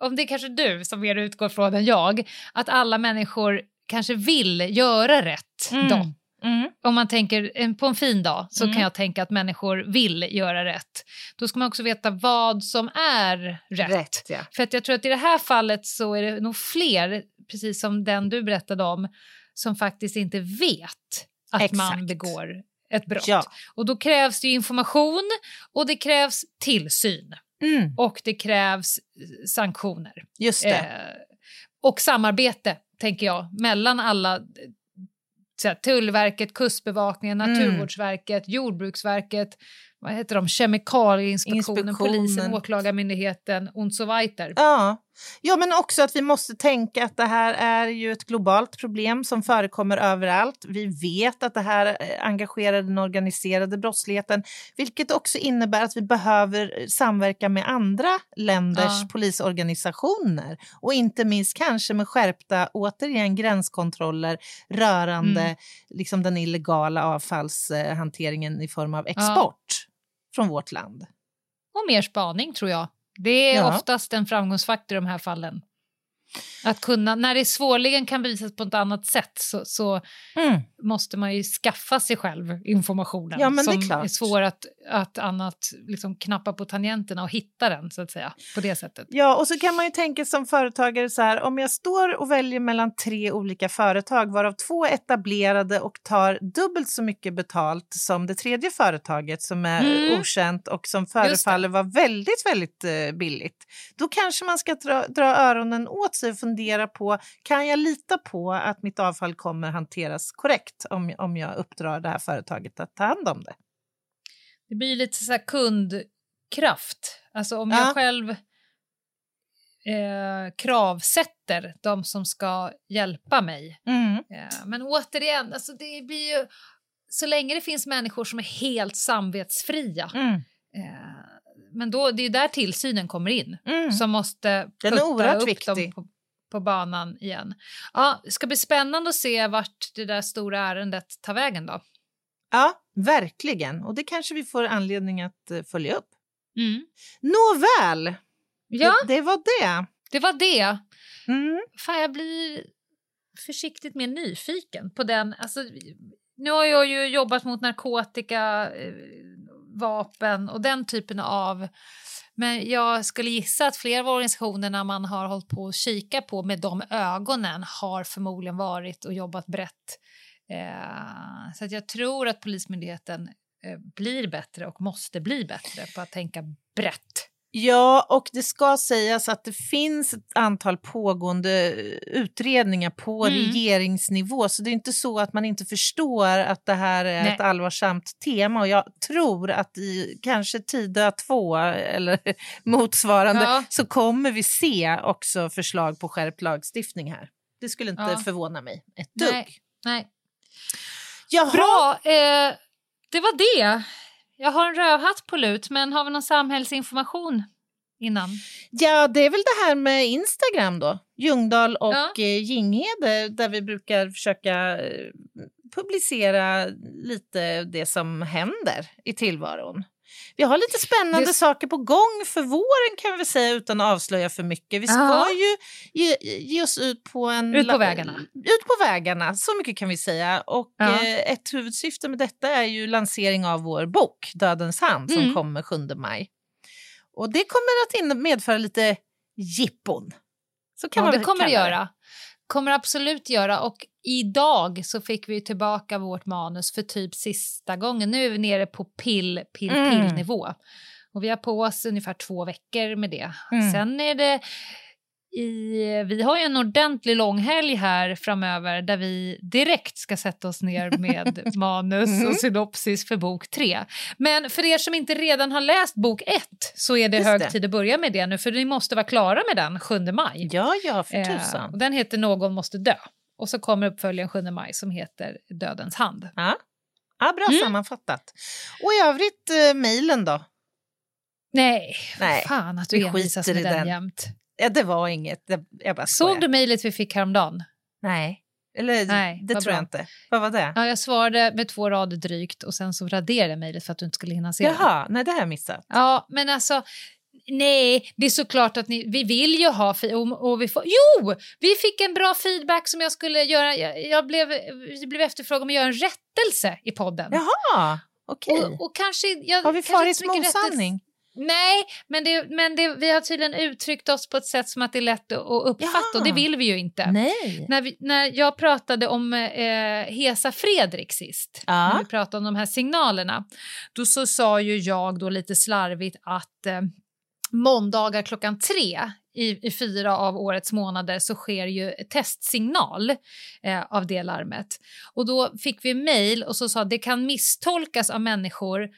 om det är kanske du som mer utgår från än jag, att alla människor kanske vill göra rätt då. Mm. Om man tänker en- på en fin dag så Mm. kan jag tänka att människor vill göra rätt. Då ska man också veta vad som är rätt. Rätt, ja. För att jag tror att i det här fallet så är det nog fler, precis som den du berättade om, som faktiskt inte vet att man Exakt. begår ett brott. Ja. Och då krävs det information och det krävs tillsyn Mm. och det krävs eh, sanktioner. Just det. Eh, och samarbete, tänker jag, mellan alla eh, här, Tullverket, Kustbevakningen, Mm. Naturvårdsverket, Jordbruksverket, vad heter de, Kemikalieinspektionen, Inspektionen. polisen, Åklagarmyndigheten och så vidare. Ja. Ja, men också att vi måste tänka att det här är ju ett globalt problem som förekommer överallt. Vi vet att det här eh, engagerar den organiserade brottsligheten, vilket också innebär att vi behöver samverka med andra länders Ja. polisorganisationer och inte minst kanske med skärpta, återigen, gränskontroller rörande Mm. liksom den illegala avfallshanteringen i form av export från vårt land. Och mer spaning tror jag. Det är Ja. oftast en framgångsfaktor i de här fallen. Att kunna, när det svårligen kan bevisas på ett annat sätt så, så Mm. måste man ju skaffa sig själv informationen Ja, men det är som klart. är svår att, att annat liksom knappa på tangenterna och hitta den så att säga på det sättet. Ja, och så kan man ju tänka som företagare så här, om jag står och väljer mellan tre olika företag varav två är etablerade och tar dubbelt så mycket betalt som det tredje företaget som är Mm. okänt och som förefaller vara väldigt, väldigt eh, billigt. Då kanske man ska dra, dra öronen åt och fundera på, kan jag lita på att mitt avfall kommer hanteras korrekt om, om jag uppdrar det här företaget att ta hand om det? Det blir lite så här kundkraft. Alltså om Ja. jag själv eh, kravsätter de som ska hjälpa mig. Mm. Eh, men återigen, alltså det blir ju, så länge det finns människor som är helt samvetsfria Mm. eh, men då, det är där tillsynen kommer in Mm. som måste putta upp viktig. dem på, på banan igen. Ja, det ska bli spännande att se vart det där stora ärendet tar vägen då. Ja, verkligen. Och det kanske vi får anledning att eh, följa upp. Mm. Nåväl, Ja, det, det var det. det var det. Mm. Fan, jag blir försiktigt mer nyfiken på den. Alltså, nu har jag ju jobbat mot narkotika, eh, vapen och den typen av... Men jag skulle gissa att flera av organisationerna man har hållit på att kika på med de ögonen har förmodligen varit och jobbat brett. Eh, så att jag tror att Polismyndigheten eh, blir bättre och måste bli bättre på att tänka brett. Ja, och det ska sägas att det finns ett antal pågående utredningar på Mm. regeringsnivå. Så det är inte så att man inte förstår att det här är Nej. ett allvarsamt tema. Och jag tror att i kanske Tida 2 eller [laughs] motsvarande Ja. så kommer vi se också förslag på skärpt lagstiftning här. Det skulle inte Ja. förvåna mig ett dugg. Nej, nej. Jaha. Bra, eh, det var det. Jag har en rövhatt på lut, men har vi någon samhällsinformation innan? Ja, det är väl det här med Instagram då. Ljungdahl och Ja. eh, Ginghede där vi brukar försöka eh, publicera lite det som händer i tillvaron. Vi har lite spännande Det- saker på gång för våren kan vi säga utan att avslöja för mycket. Vi ska Ja. ju ge, ge oss ut på en... Ut på vägarna. Ut på vägarna, så mycket kan vi säga. Och Ja. eh, ett huvudsyfte med detta är ju lansering av vår bok Dödens hand som Mm. kommer 7 maj. Och det kommer att medföra lite jippon. Så kan Ja, man det kommer det göra. Kommer absolut göra. Och idag så fick vi tillbaka vårt manus för typ sista gången. Nu är vi nere på pill, pill, Mm. Och vi har på oss ungefär två veckor med det. Mm. Sen är det i, vi har ju en ordentlig långhelg här framöver där vi direkt ska sätta oss ner med [laughs] manus Mm. och synopsis för bok tre. Men för er som inte redan har läst bok ett så är det Just hög det. tid att börja med det nu för ni måste vara klara med den 7 maj. Ja, ja, för Eh, tusan. och den heter Någon måste dö. Och så kommer uppföljaren 7 maj som heter Dödens hand. Ja. ja, bra Mm. sammanfattat. Och i övrigt, eh, mejlen då? Nej, Nej, fan att du vi envisas med den, den. jämt. Ja, det var inget. Det, jag bara Såg du mejlet vi fick häromdagen? Nej. Eller Nej, det tror jag bra. inte. Vad var det? Ja, jag svarade med två rader drygt och sen så raderade jag mejlet för att du inte skulle hinna se det. Jaha, nej det har jag missat. Ja, men alltså... Nej, det är såklart att ni, vi vill ju ha... Och, och vi får, jo! Vi fick en bra feedback som jag skulle göra. Jag, jag blev, det blev efterfrågan om att göra en rättelse i podden. Jaha, okej. Och, och kanske, jag, Har vi farit med osanning? Nej, men, det, men det, vi har tydligen uttryckt oss på ett sätt som att det är lätt att att uppfatta Jaha. och det vill vi ju inte. Nej. När, vi, när jag pratade om eh, Hesa Fredrik sist, Ja. när vi pratade om de här signalerna, då så sa ju jag då lite slarvigt att eh, måndagar klockan tre i, i fyra av årets månader så sker ju testsignal eh, av det larmet. Och då fick vi mejl och så sa det kan misstolkas av människor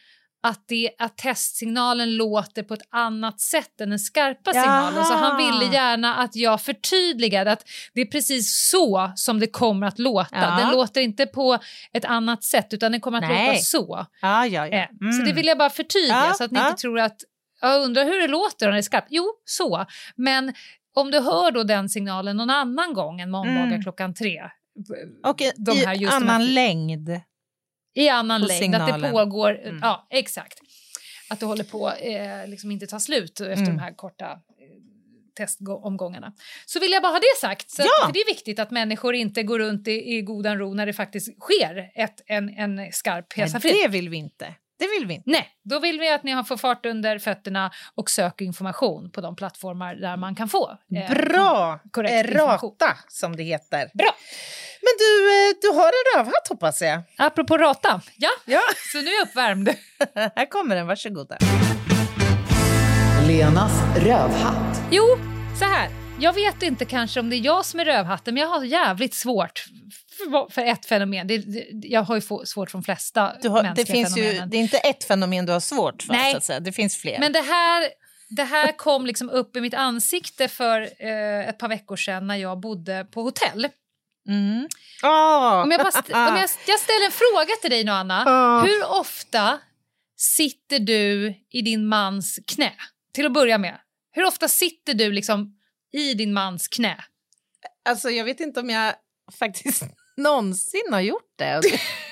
att, det, att testsignalen låter på ett annat sätt än den skarpa signalen. Så han Jaha. ville gärna att jag förtydligade att det är precis så som det kommer att låta. Ja. Den låter inte på ett annat sätt utan den kommer att Nej. låta så. Ja, ja, ja. Eh, Så det vill jag bara förtydliga Ja, så att ni ja. inte tror att jag undrar hur det låter om det är skarpt. Jo, så. Men om du hör då den signalen någon annan gång än måndagar Mm. klockan tre. Och i annan längd. I annan På längd, att det pågår. Mm. Ja, exakt. Att det håller på, eh, liksom inte tar slut efter Mm. de här korta eh, testomgångarna. Så vill jag bara ha det sagt. Så Ja. att, det är viktigt att människor inte går runt i, i godan ro när det faktiskt sker ett, en, en skarp hesafrid. det vill vi inte. Det vill vi inte. Nej, då vill vi att ni har får fart under fötterna och söker information på de plattformar där man kan få eh, Bra! korrekt Eh, information. Rata, som det heter. Bra! Men du, eh, du har en rövhatt hoppas jag. Apropå rata, ja, Ja. så nu är jag uppvärmd. [laughs] Här kommer den, varsågoda. Lenas rövhatt. Jo, så här. Jag vet inte kanske om det är jag som är rövhatten, men jag har jävligt svårt för, ett fenomen. Det, det, jag har ju svårt för de flesta Du har, det, mänskliga finns ju, fenomenen. det är inte ett fenomen du har svårt för, Nej. så att säga. det finns fler. Men det här, det här kom liksom upp i mitt ansikte för eh, ett par veckor sedan när jag bodde på hotell. Mm. Ah. Om jag, bara om jag, jag ställer en fråga till dig nu, Anna. Ah. Hur ofta sitter du i din mans knä? Till att börja med. Hur ofta sitter du liksom i din mans knä? Alltså, jag vet inte om jag faktiskt [laughs] någonsin har gjort det. Och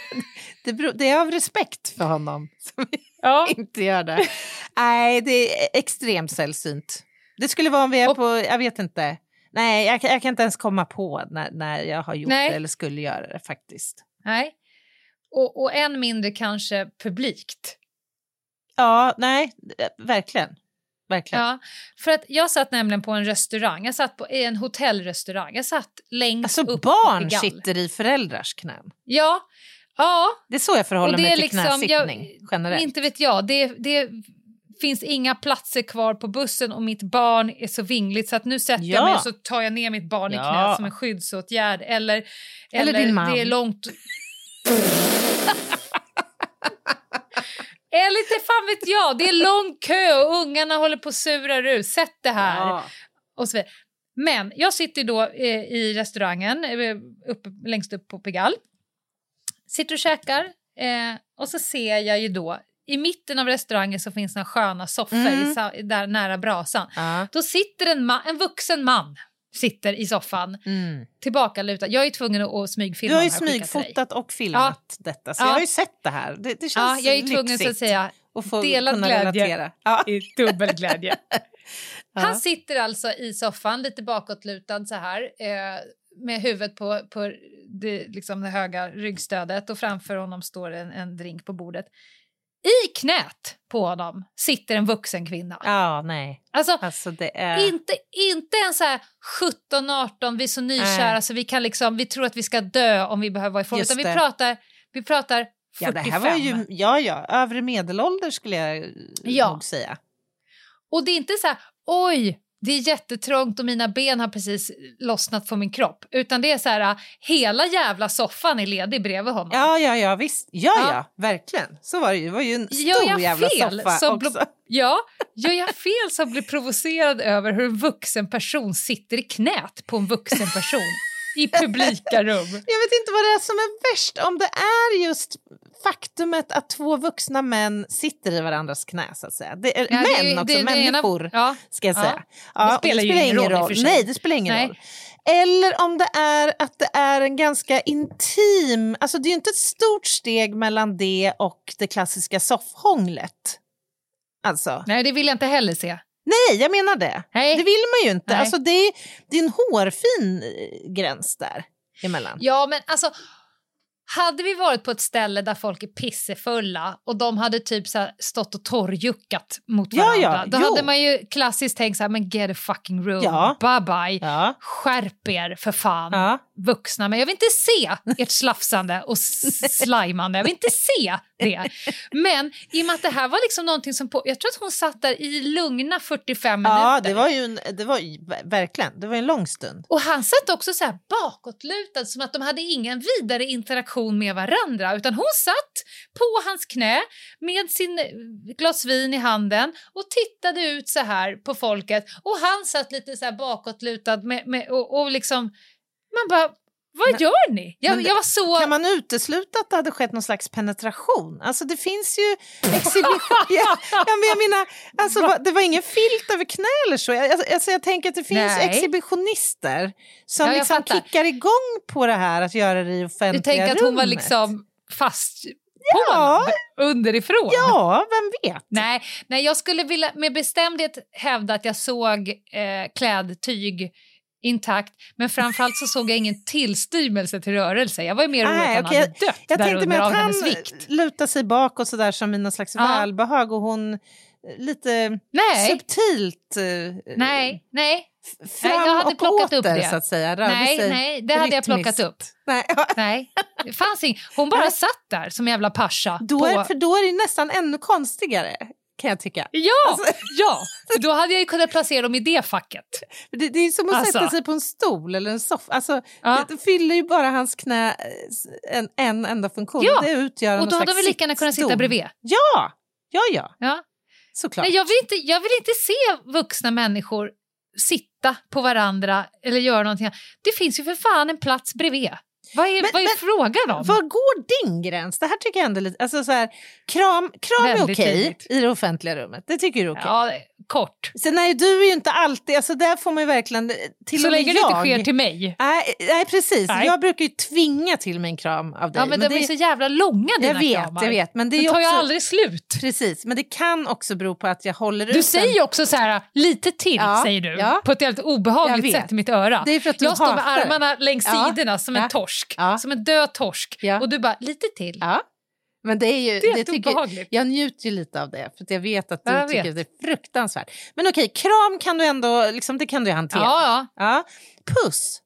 [laughs] det, beror- det är av respekt för honom som Ja. jag [laughs] inte gör det. Nej, det är extremt sällsynt. Det skulle vara om vi är på, jag vet inte. Nej, jag, jag kan inte ens komma på när, när jag har gjort Nej. det eller skulle göra det faktiskt. Nej. Och, och än mindre kanske publikt. Ja, nej, eh, verkligen. Verkligen. Ja, för att jag satt nämligen på en restaurang, jag satt på, en hotellrestaurang, jag satt längst Alltså upp på barn Pigalle. sitter i föräldrars knän. Ja, ja. Det är så jag förhåller mig till liksom- knäsittning generellt. Inte vet jag, det, det finns inga platser kvar på bussen och mitt barn är så vingligt så att nu sätter jag Ja. mig och så tar jag ner mitt barn i Ja. knät som en skyddsåtgärd. Eller, Eller din man. Det är långt... [laughs] Eller inte fan vet jag, det är lång kö och ungarna håller på att sura ur. Sätt det här. Ja. Och så vidare. Men jag sitter då eh, i restaurangen eh, uppe, längst upp på Pigalle. Sitter och käkar eh, och så ser jag ju då i mitten av restaurangen så finns några sköna soffor Mm. i, där nära brasan. Ja. Då sitter en, ma- en vuxen man sitter i soffan Mm. tillbakalutad. Jag är tvungen att, att smygfilma Du har ju och smygfotat och filmat detta, så Ja. jag har ju sett det här. Det, det Ja, känns jag är tvungen så att säga att få delad glädje. Ja. i dubbel glädje. [laughs] Ja. Han sitter alltså i soffan, lite bakåtlutad så här, eh, med huvudet på, på det, liksom det höga ryggstödet och framför honom står en, en drink på bordet. I knät på honom sitter en vuxen kvinna. ja, nej. Alltså, Alltså är... inte, inte en så här 17-18, vi är så nykära Nej. så vi, kan liksom, vi tror att vi ska dö om vi behöver vara ifrån. Utan vi pratar, vi pratar 45. Ja, det här var ju, ja, ja, övre medelålder skulle jag Ja. nog säga. Och det är inte så här, oj, det är jättetrångt och mina ben har precis lossnat från min kropp. Utan det är så här, hela jävla soffan är ledig bredvid honom. Ja, ja, ja, visst. Ja, ja, Ja. verkligen. Så var det ju. Det var ju en stor jävla fel soffa så också. Ja, gör jag fel så blir provocerad över hur en vuxen person sitter i knät på en vuxen person i publika rum. [laughs] Jag vet inte vad det är som är värst, om det är just faktumet att två vuxna män sitter i varandras knä, så att säga. Det är, Ja, det män ju- också, det- det människor, ja. ska jag Ja. säga. Det och spelar ju ingen roll sig. Nej, det spelar ingen Nej. roll. Eller om det är att det är en ganska intim... Alltså det är ju inte ett stort steg mellan det och det klassiska soffhånglet. Alltså. Nej, det vill jag inte heller se. Nej, jag menar det. Nej. Det vill man ju inte. Nej. Alltså, det, är, det är en hårfin eh, gräns där emellan. Ja, men alltså... Hade vi varit på ett ställe där folk är pissefulla och de hade typ så stått och torrjuckat mot Ja, varandra, ja, då jo. hade man ju klassiskt tänkt så här, men get a fucking room, Ja. bye bye, Ja. skärp er för fan, Ja. Vuxna. Men jag vill inte se ert slafsande och s- slimande, jag vill inte se det. Men i och med att det här var liksom någonting som, på, jag tror att hon satt där i lugna 45 minuter. Ja, det var ju en, det var ju, verkligen, det var en lång stund. Och han satt också så här bakåtlutad som att de hade ingen vidare interaktion med varandra utan hon satt på hans knä med sin eh, glas vin i handen och tittade ut så här på folket och han satt lite så här bakåtlutad med, med, och, och liksom man bara vad gör ni? Jag, jag var så... Kan man utesluta att det hade skett någon slags penetration? Alltså det finns ju exhibition... [laughs] ja, ja, men jag menar, alltså, det var ingen filt över knä eller så. Jag, alltså, alltså, jag tänker att det finns Nej. exhibitionister som Ja, liksom fattar. kickar igång på det här att göra det i Du offentliga tänker att hon var rummet. liksom fast Ja. underifrån? Ja, vem vet? Nej, nej, jag skulle vilja med bestämdhet hävda att jag såg eh, klädtyg intakt, men framförallt så såg jag ingen tillstymmelse till rörelse. Jag var mer orolig att han okej, hade dött Jag där tänkte av att han vikt. lutar sig bakåt sådär som i någon slags Ja. välbehag och hon eh, lite Nej. subtilt eh, Nej, nej, fram Nej, jag hade och plockat åter upp det. så att säga. Rörde nej, sig nej, det hade jag plockat upp. Nej, Nej, det fanns ing- Hon bara satt där som jävla pascha. då på... för då är det nästan ännu konstigare kan jag tycka. Ja, Alltså- [laughs] ja, då hade jag ju kunnat placera dem i det facket. Det, det är som att Alltså. sätta sig på en stol eller en soffa. Alltså, Ja. Det fyller ju bara hans knä eh, en, en enda funktion. Ja, Det utgör Och då hade de väl lika gärna kunnat sitta bredvid. Ja, ja, ja, Ja. såklart. Nej, jag, vill inte, jag vill inte se vuxna människor sitta på varandra eller göra någonting. Det finns ju för fan en plats bredvid. Vad är, Men- vad är men- frågan om? Var går din gräns? Det här tycker jag ändå är lite... Alltså så här, kram kram är okej tydligt. i det offentliga rummet. Det tycker du är okej. Ja, kort. Sen nej, du är ju inte alltid, alltså där får man ju verkligen, till Så och med länge det jag. inte sker till mig. Nej, nej precis. Nej. Jag brukar ju tvinga till mig en kram av dig. Ja, men, de det, är så jävla långa dina jag vet, kramar. jag vet. Men det, är Det ju tar ju också, aldrig slut. Precis, men det kan också bero på att jag håller ut Du säger ju också så här, lite till, Ja, säger du. ja. På ett helt Jag obehagligt sätt i mitt öra. Det är för att du jag står med det. armarna längs Ja, sidorna som en ja, torsk. ja. Som en död torsk. Ja. Och du bara, lite till. Ja. Men det är ju... Det är det tycker, jag njuter ju lite av det, för jag vet att du Ja, jag tycker vet. att det är fruktansvärt. Men okej, kram kan du ändå, liksom, det kan du hantera. Ja, ja. Puss.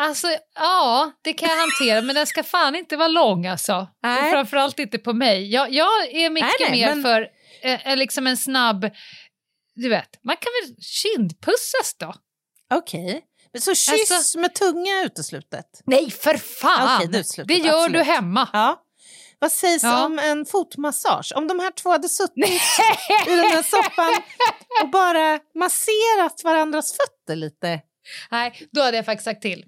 Alltså, ja, det kan jag hantera, men den ska fan inte vara lång alltså. Nej. Och framförallt inte på mig. Jag, jag är mycket Nej, nej, mer men- för eh, eh, liksom en snabb... Du vet, man kan väl kindpussas då? Okej. Men Så kyss Alltså- med tunga uteslutet. Nej, för fan! Okej, det uteslutet, det gör absolut. du hemma. Ja. Vad sägs Ja. om en fotmassage? Om de här två hade suttit i den här soffan och bara masserat varandras fötter lite. Nej, då hade jag faktiskt sagt till.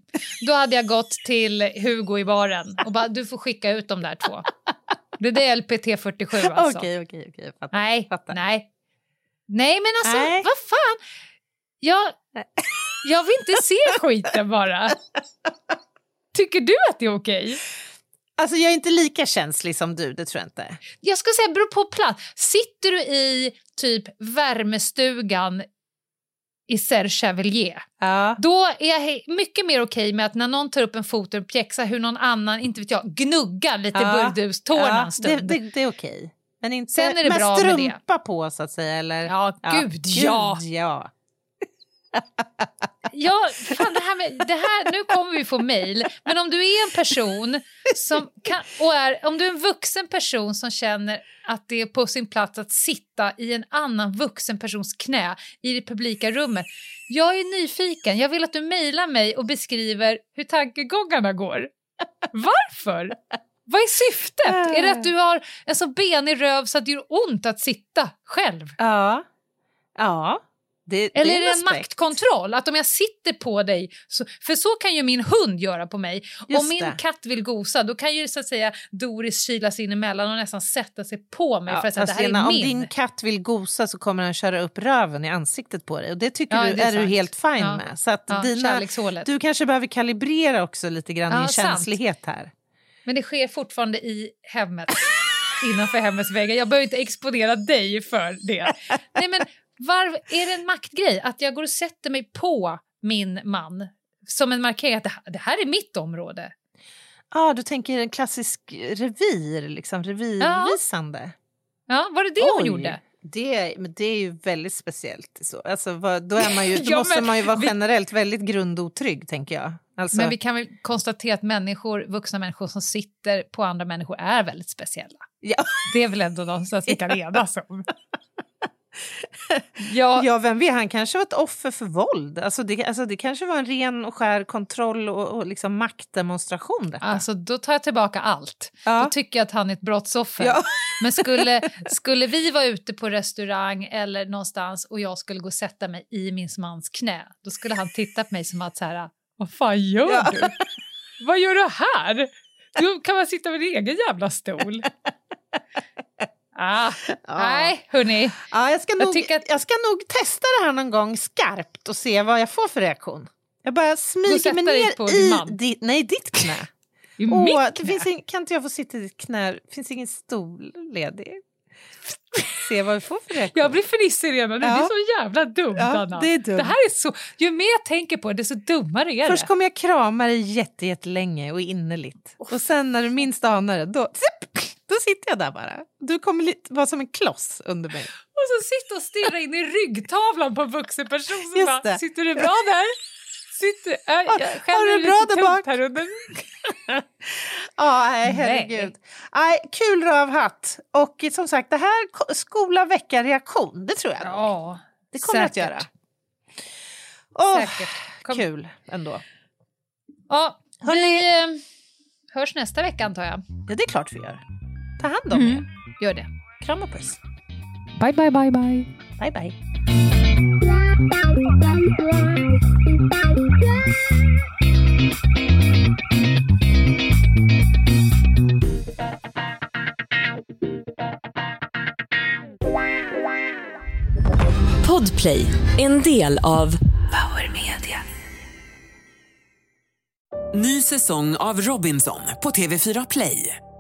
Då hade jag gått till Hugo i baren och bara, du får skicka ut de där två. Det där är LPT 47 [laughs] alltså. Okej, okej, okej. fattar. Nej, Fattar. nej. Nej, men alltså, Nej. vad fan? Jag, [laughs] jag vill inte se skiten bara. Tycker du att det är okej? Alltså jag är inte lika känslig som du, det tror jag inte. Jag ska säga, beror på plats. Sitter du i typ värmestugan i Serge Chevalier, Ja. då är jag mycket mer okej med att när någon tar upp en fot och pjäxar hur någon annan, inte vet jag, gnuggar lite Ja. burdustårna Ja, en stund. det, det, det är okej. Men inte Sen är det med bra med det. strumpa på så att säga. Eller? Ja, gud, ja. Gud, ja. Ja, fan det här med, det här, nu kommer vi få mejl, men om du är en person som kan, och är, om du är en vuxen person som känner att det är på sin plats att sitta i en annan vuxen persons knä i det publika rummet. Jag är nyfiken, jag vill att du mejlar mig och beskriver hur tankegångarna går. Varför? Vad är syftet? Är det att du har en så benig röv så att det gör ont att sitta själv? Ja. ja. Det, Eller är en det en aspekt. maktkontroll? Att om jag sitter på dig, så, för så kan ju min hund göra på mig. Just om min det. katt vill gosa, då kan ju så att säga Doris kilas in emellan och nästan sätta sig på mig Ja, för att säga alltså, det här är Lena, min. Om din katt vill gosa så kommer den köra upp röven i ansiktet på dig. Och det tycker Ja, du det är är, du helt fine Ja. med. Så att Ja, dina, du kanske behöver kalibrera också lite grann Ja, din känslighet här. Men det sker fortfarande i hemmet, [laughs] innanför hemmets väggar. Jag behöver inte exponera dig för det. Nej, men var, är det en maktgrej att jag går och sätter mig på min man som en markering att det här, det här är mitt område? Ah, du tänker en klassisk revir, liksom revirvisande. Ja, var det det hon Oj, gjorde? Det, men det är ju väldigt speciellt. Så. Alltså, vad, då är man ju, [laughs] Ja, måste man ju vara vi- generellt väldigt grundotrygg, tänker jag. Alltså, Men vi kan väl konstatera att människor, vuxna människor som sitter på andra människor är väldigt speciella. ja, Det är väl ändå någonstans vi kan enas om. Ja, ja, vem vet, han kanske var ett offer för våld. Alltså det, alltså det kanske var en ren och skär kontroll och, och liksom maktdemonstration. Detta. alltså då tar jag tillbaka allt. Ja. Då tycker jag att han är ett brottsoffer. Ja. [laughs] Men skulle, [laughs] skulle vi vara ute på restaurang eller någonstans och jag skulle gå och sätta mig i min mans knä, då skulle han titta på mig som att så här, vad fan gör Ja. du? Vad gör du här? Du kan man sitta med din egen jävla stol. [laughs] Ah, Nej, hörni. Ja, jag, ska Jag nog, att- jag ska nog testa det här någon gång skarpt och se vad jag får för reaktion. Jag bara smyger mig ner på i man. di, nej, ditt knä. I Åh, mitt det knä. finns ing, kan inte jag få sitta i ditt knä? Det finns ingen stol ledig. Se vad vi får för reaktion. Jag blir fnissig redan. Det Ja. är så jävla dumt, Ja, Anna. det är dumt. Det här är så, ju mer jag tänker på det, desto dummare är Först det. kommer jag krama dig jätte, jättelänge och innerligt. Och sen när du minst anar det, då, zipp, då sitter jag där bara. Du kommer lite, vara som en kloss under mig. Och så sitta och stirra in i ryggtavlan på en vuxen person som bara, sitter du bra där? Sitter, äh, jag har du bra där bak? Här under. [laughs] Nej, herregud. Nej, kul rövhatt. Och som sagt, det här ko- skola väcka reaktion. Det tror jag. Ja, det kommer att säkert. göra. Åh, Säkert. Kom. Kul ändå. Ja, vi eh, hörs nästa vecka antar jag. Ja, det är klart vi gör. Ta hand om Mm. er. Gör det. Kram och puss. Bye, bye, bye, bye. Bye, bye. Podplay, en del av Power Media. Ny säsong av Robinson på TV4 Play.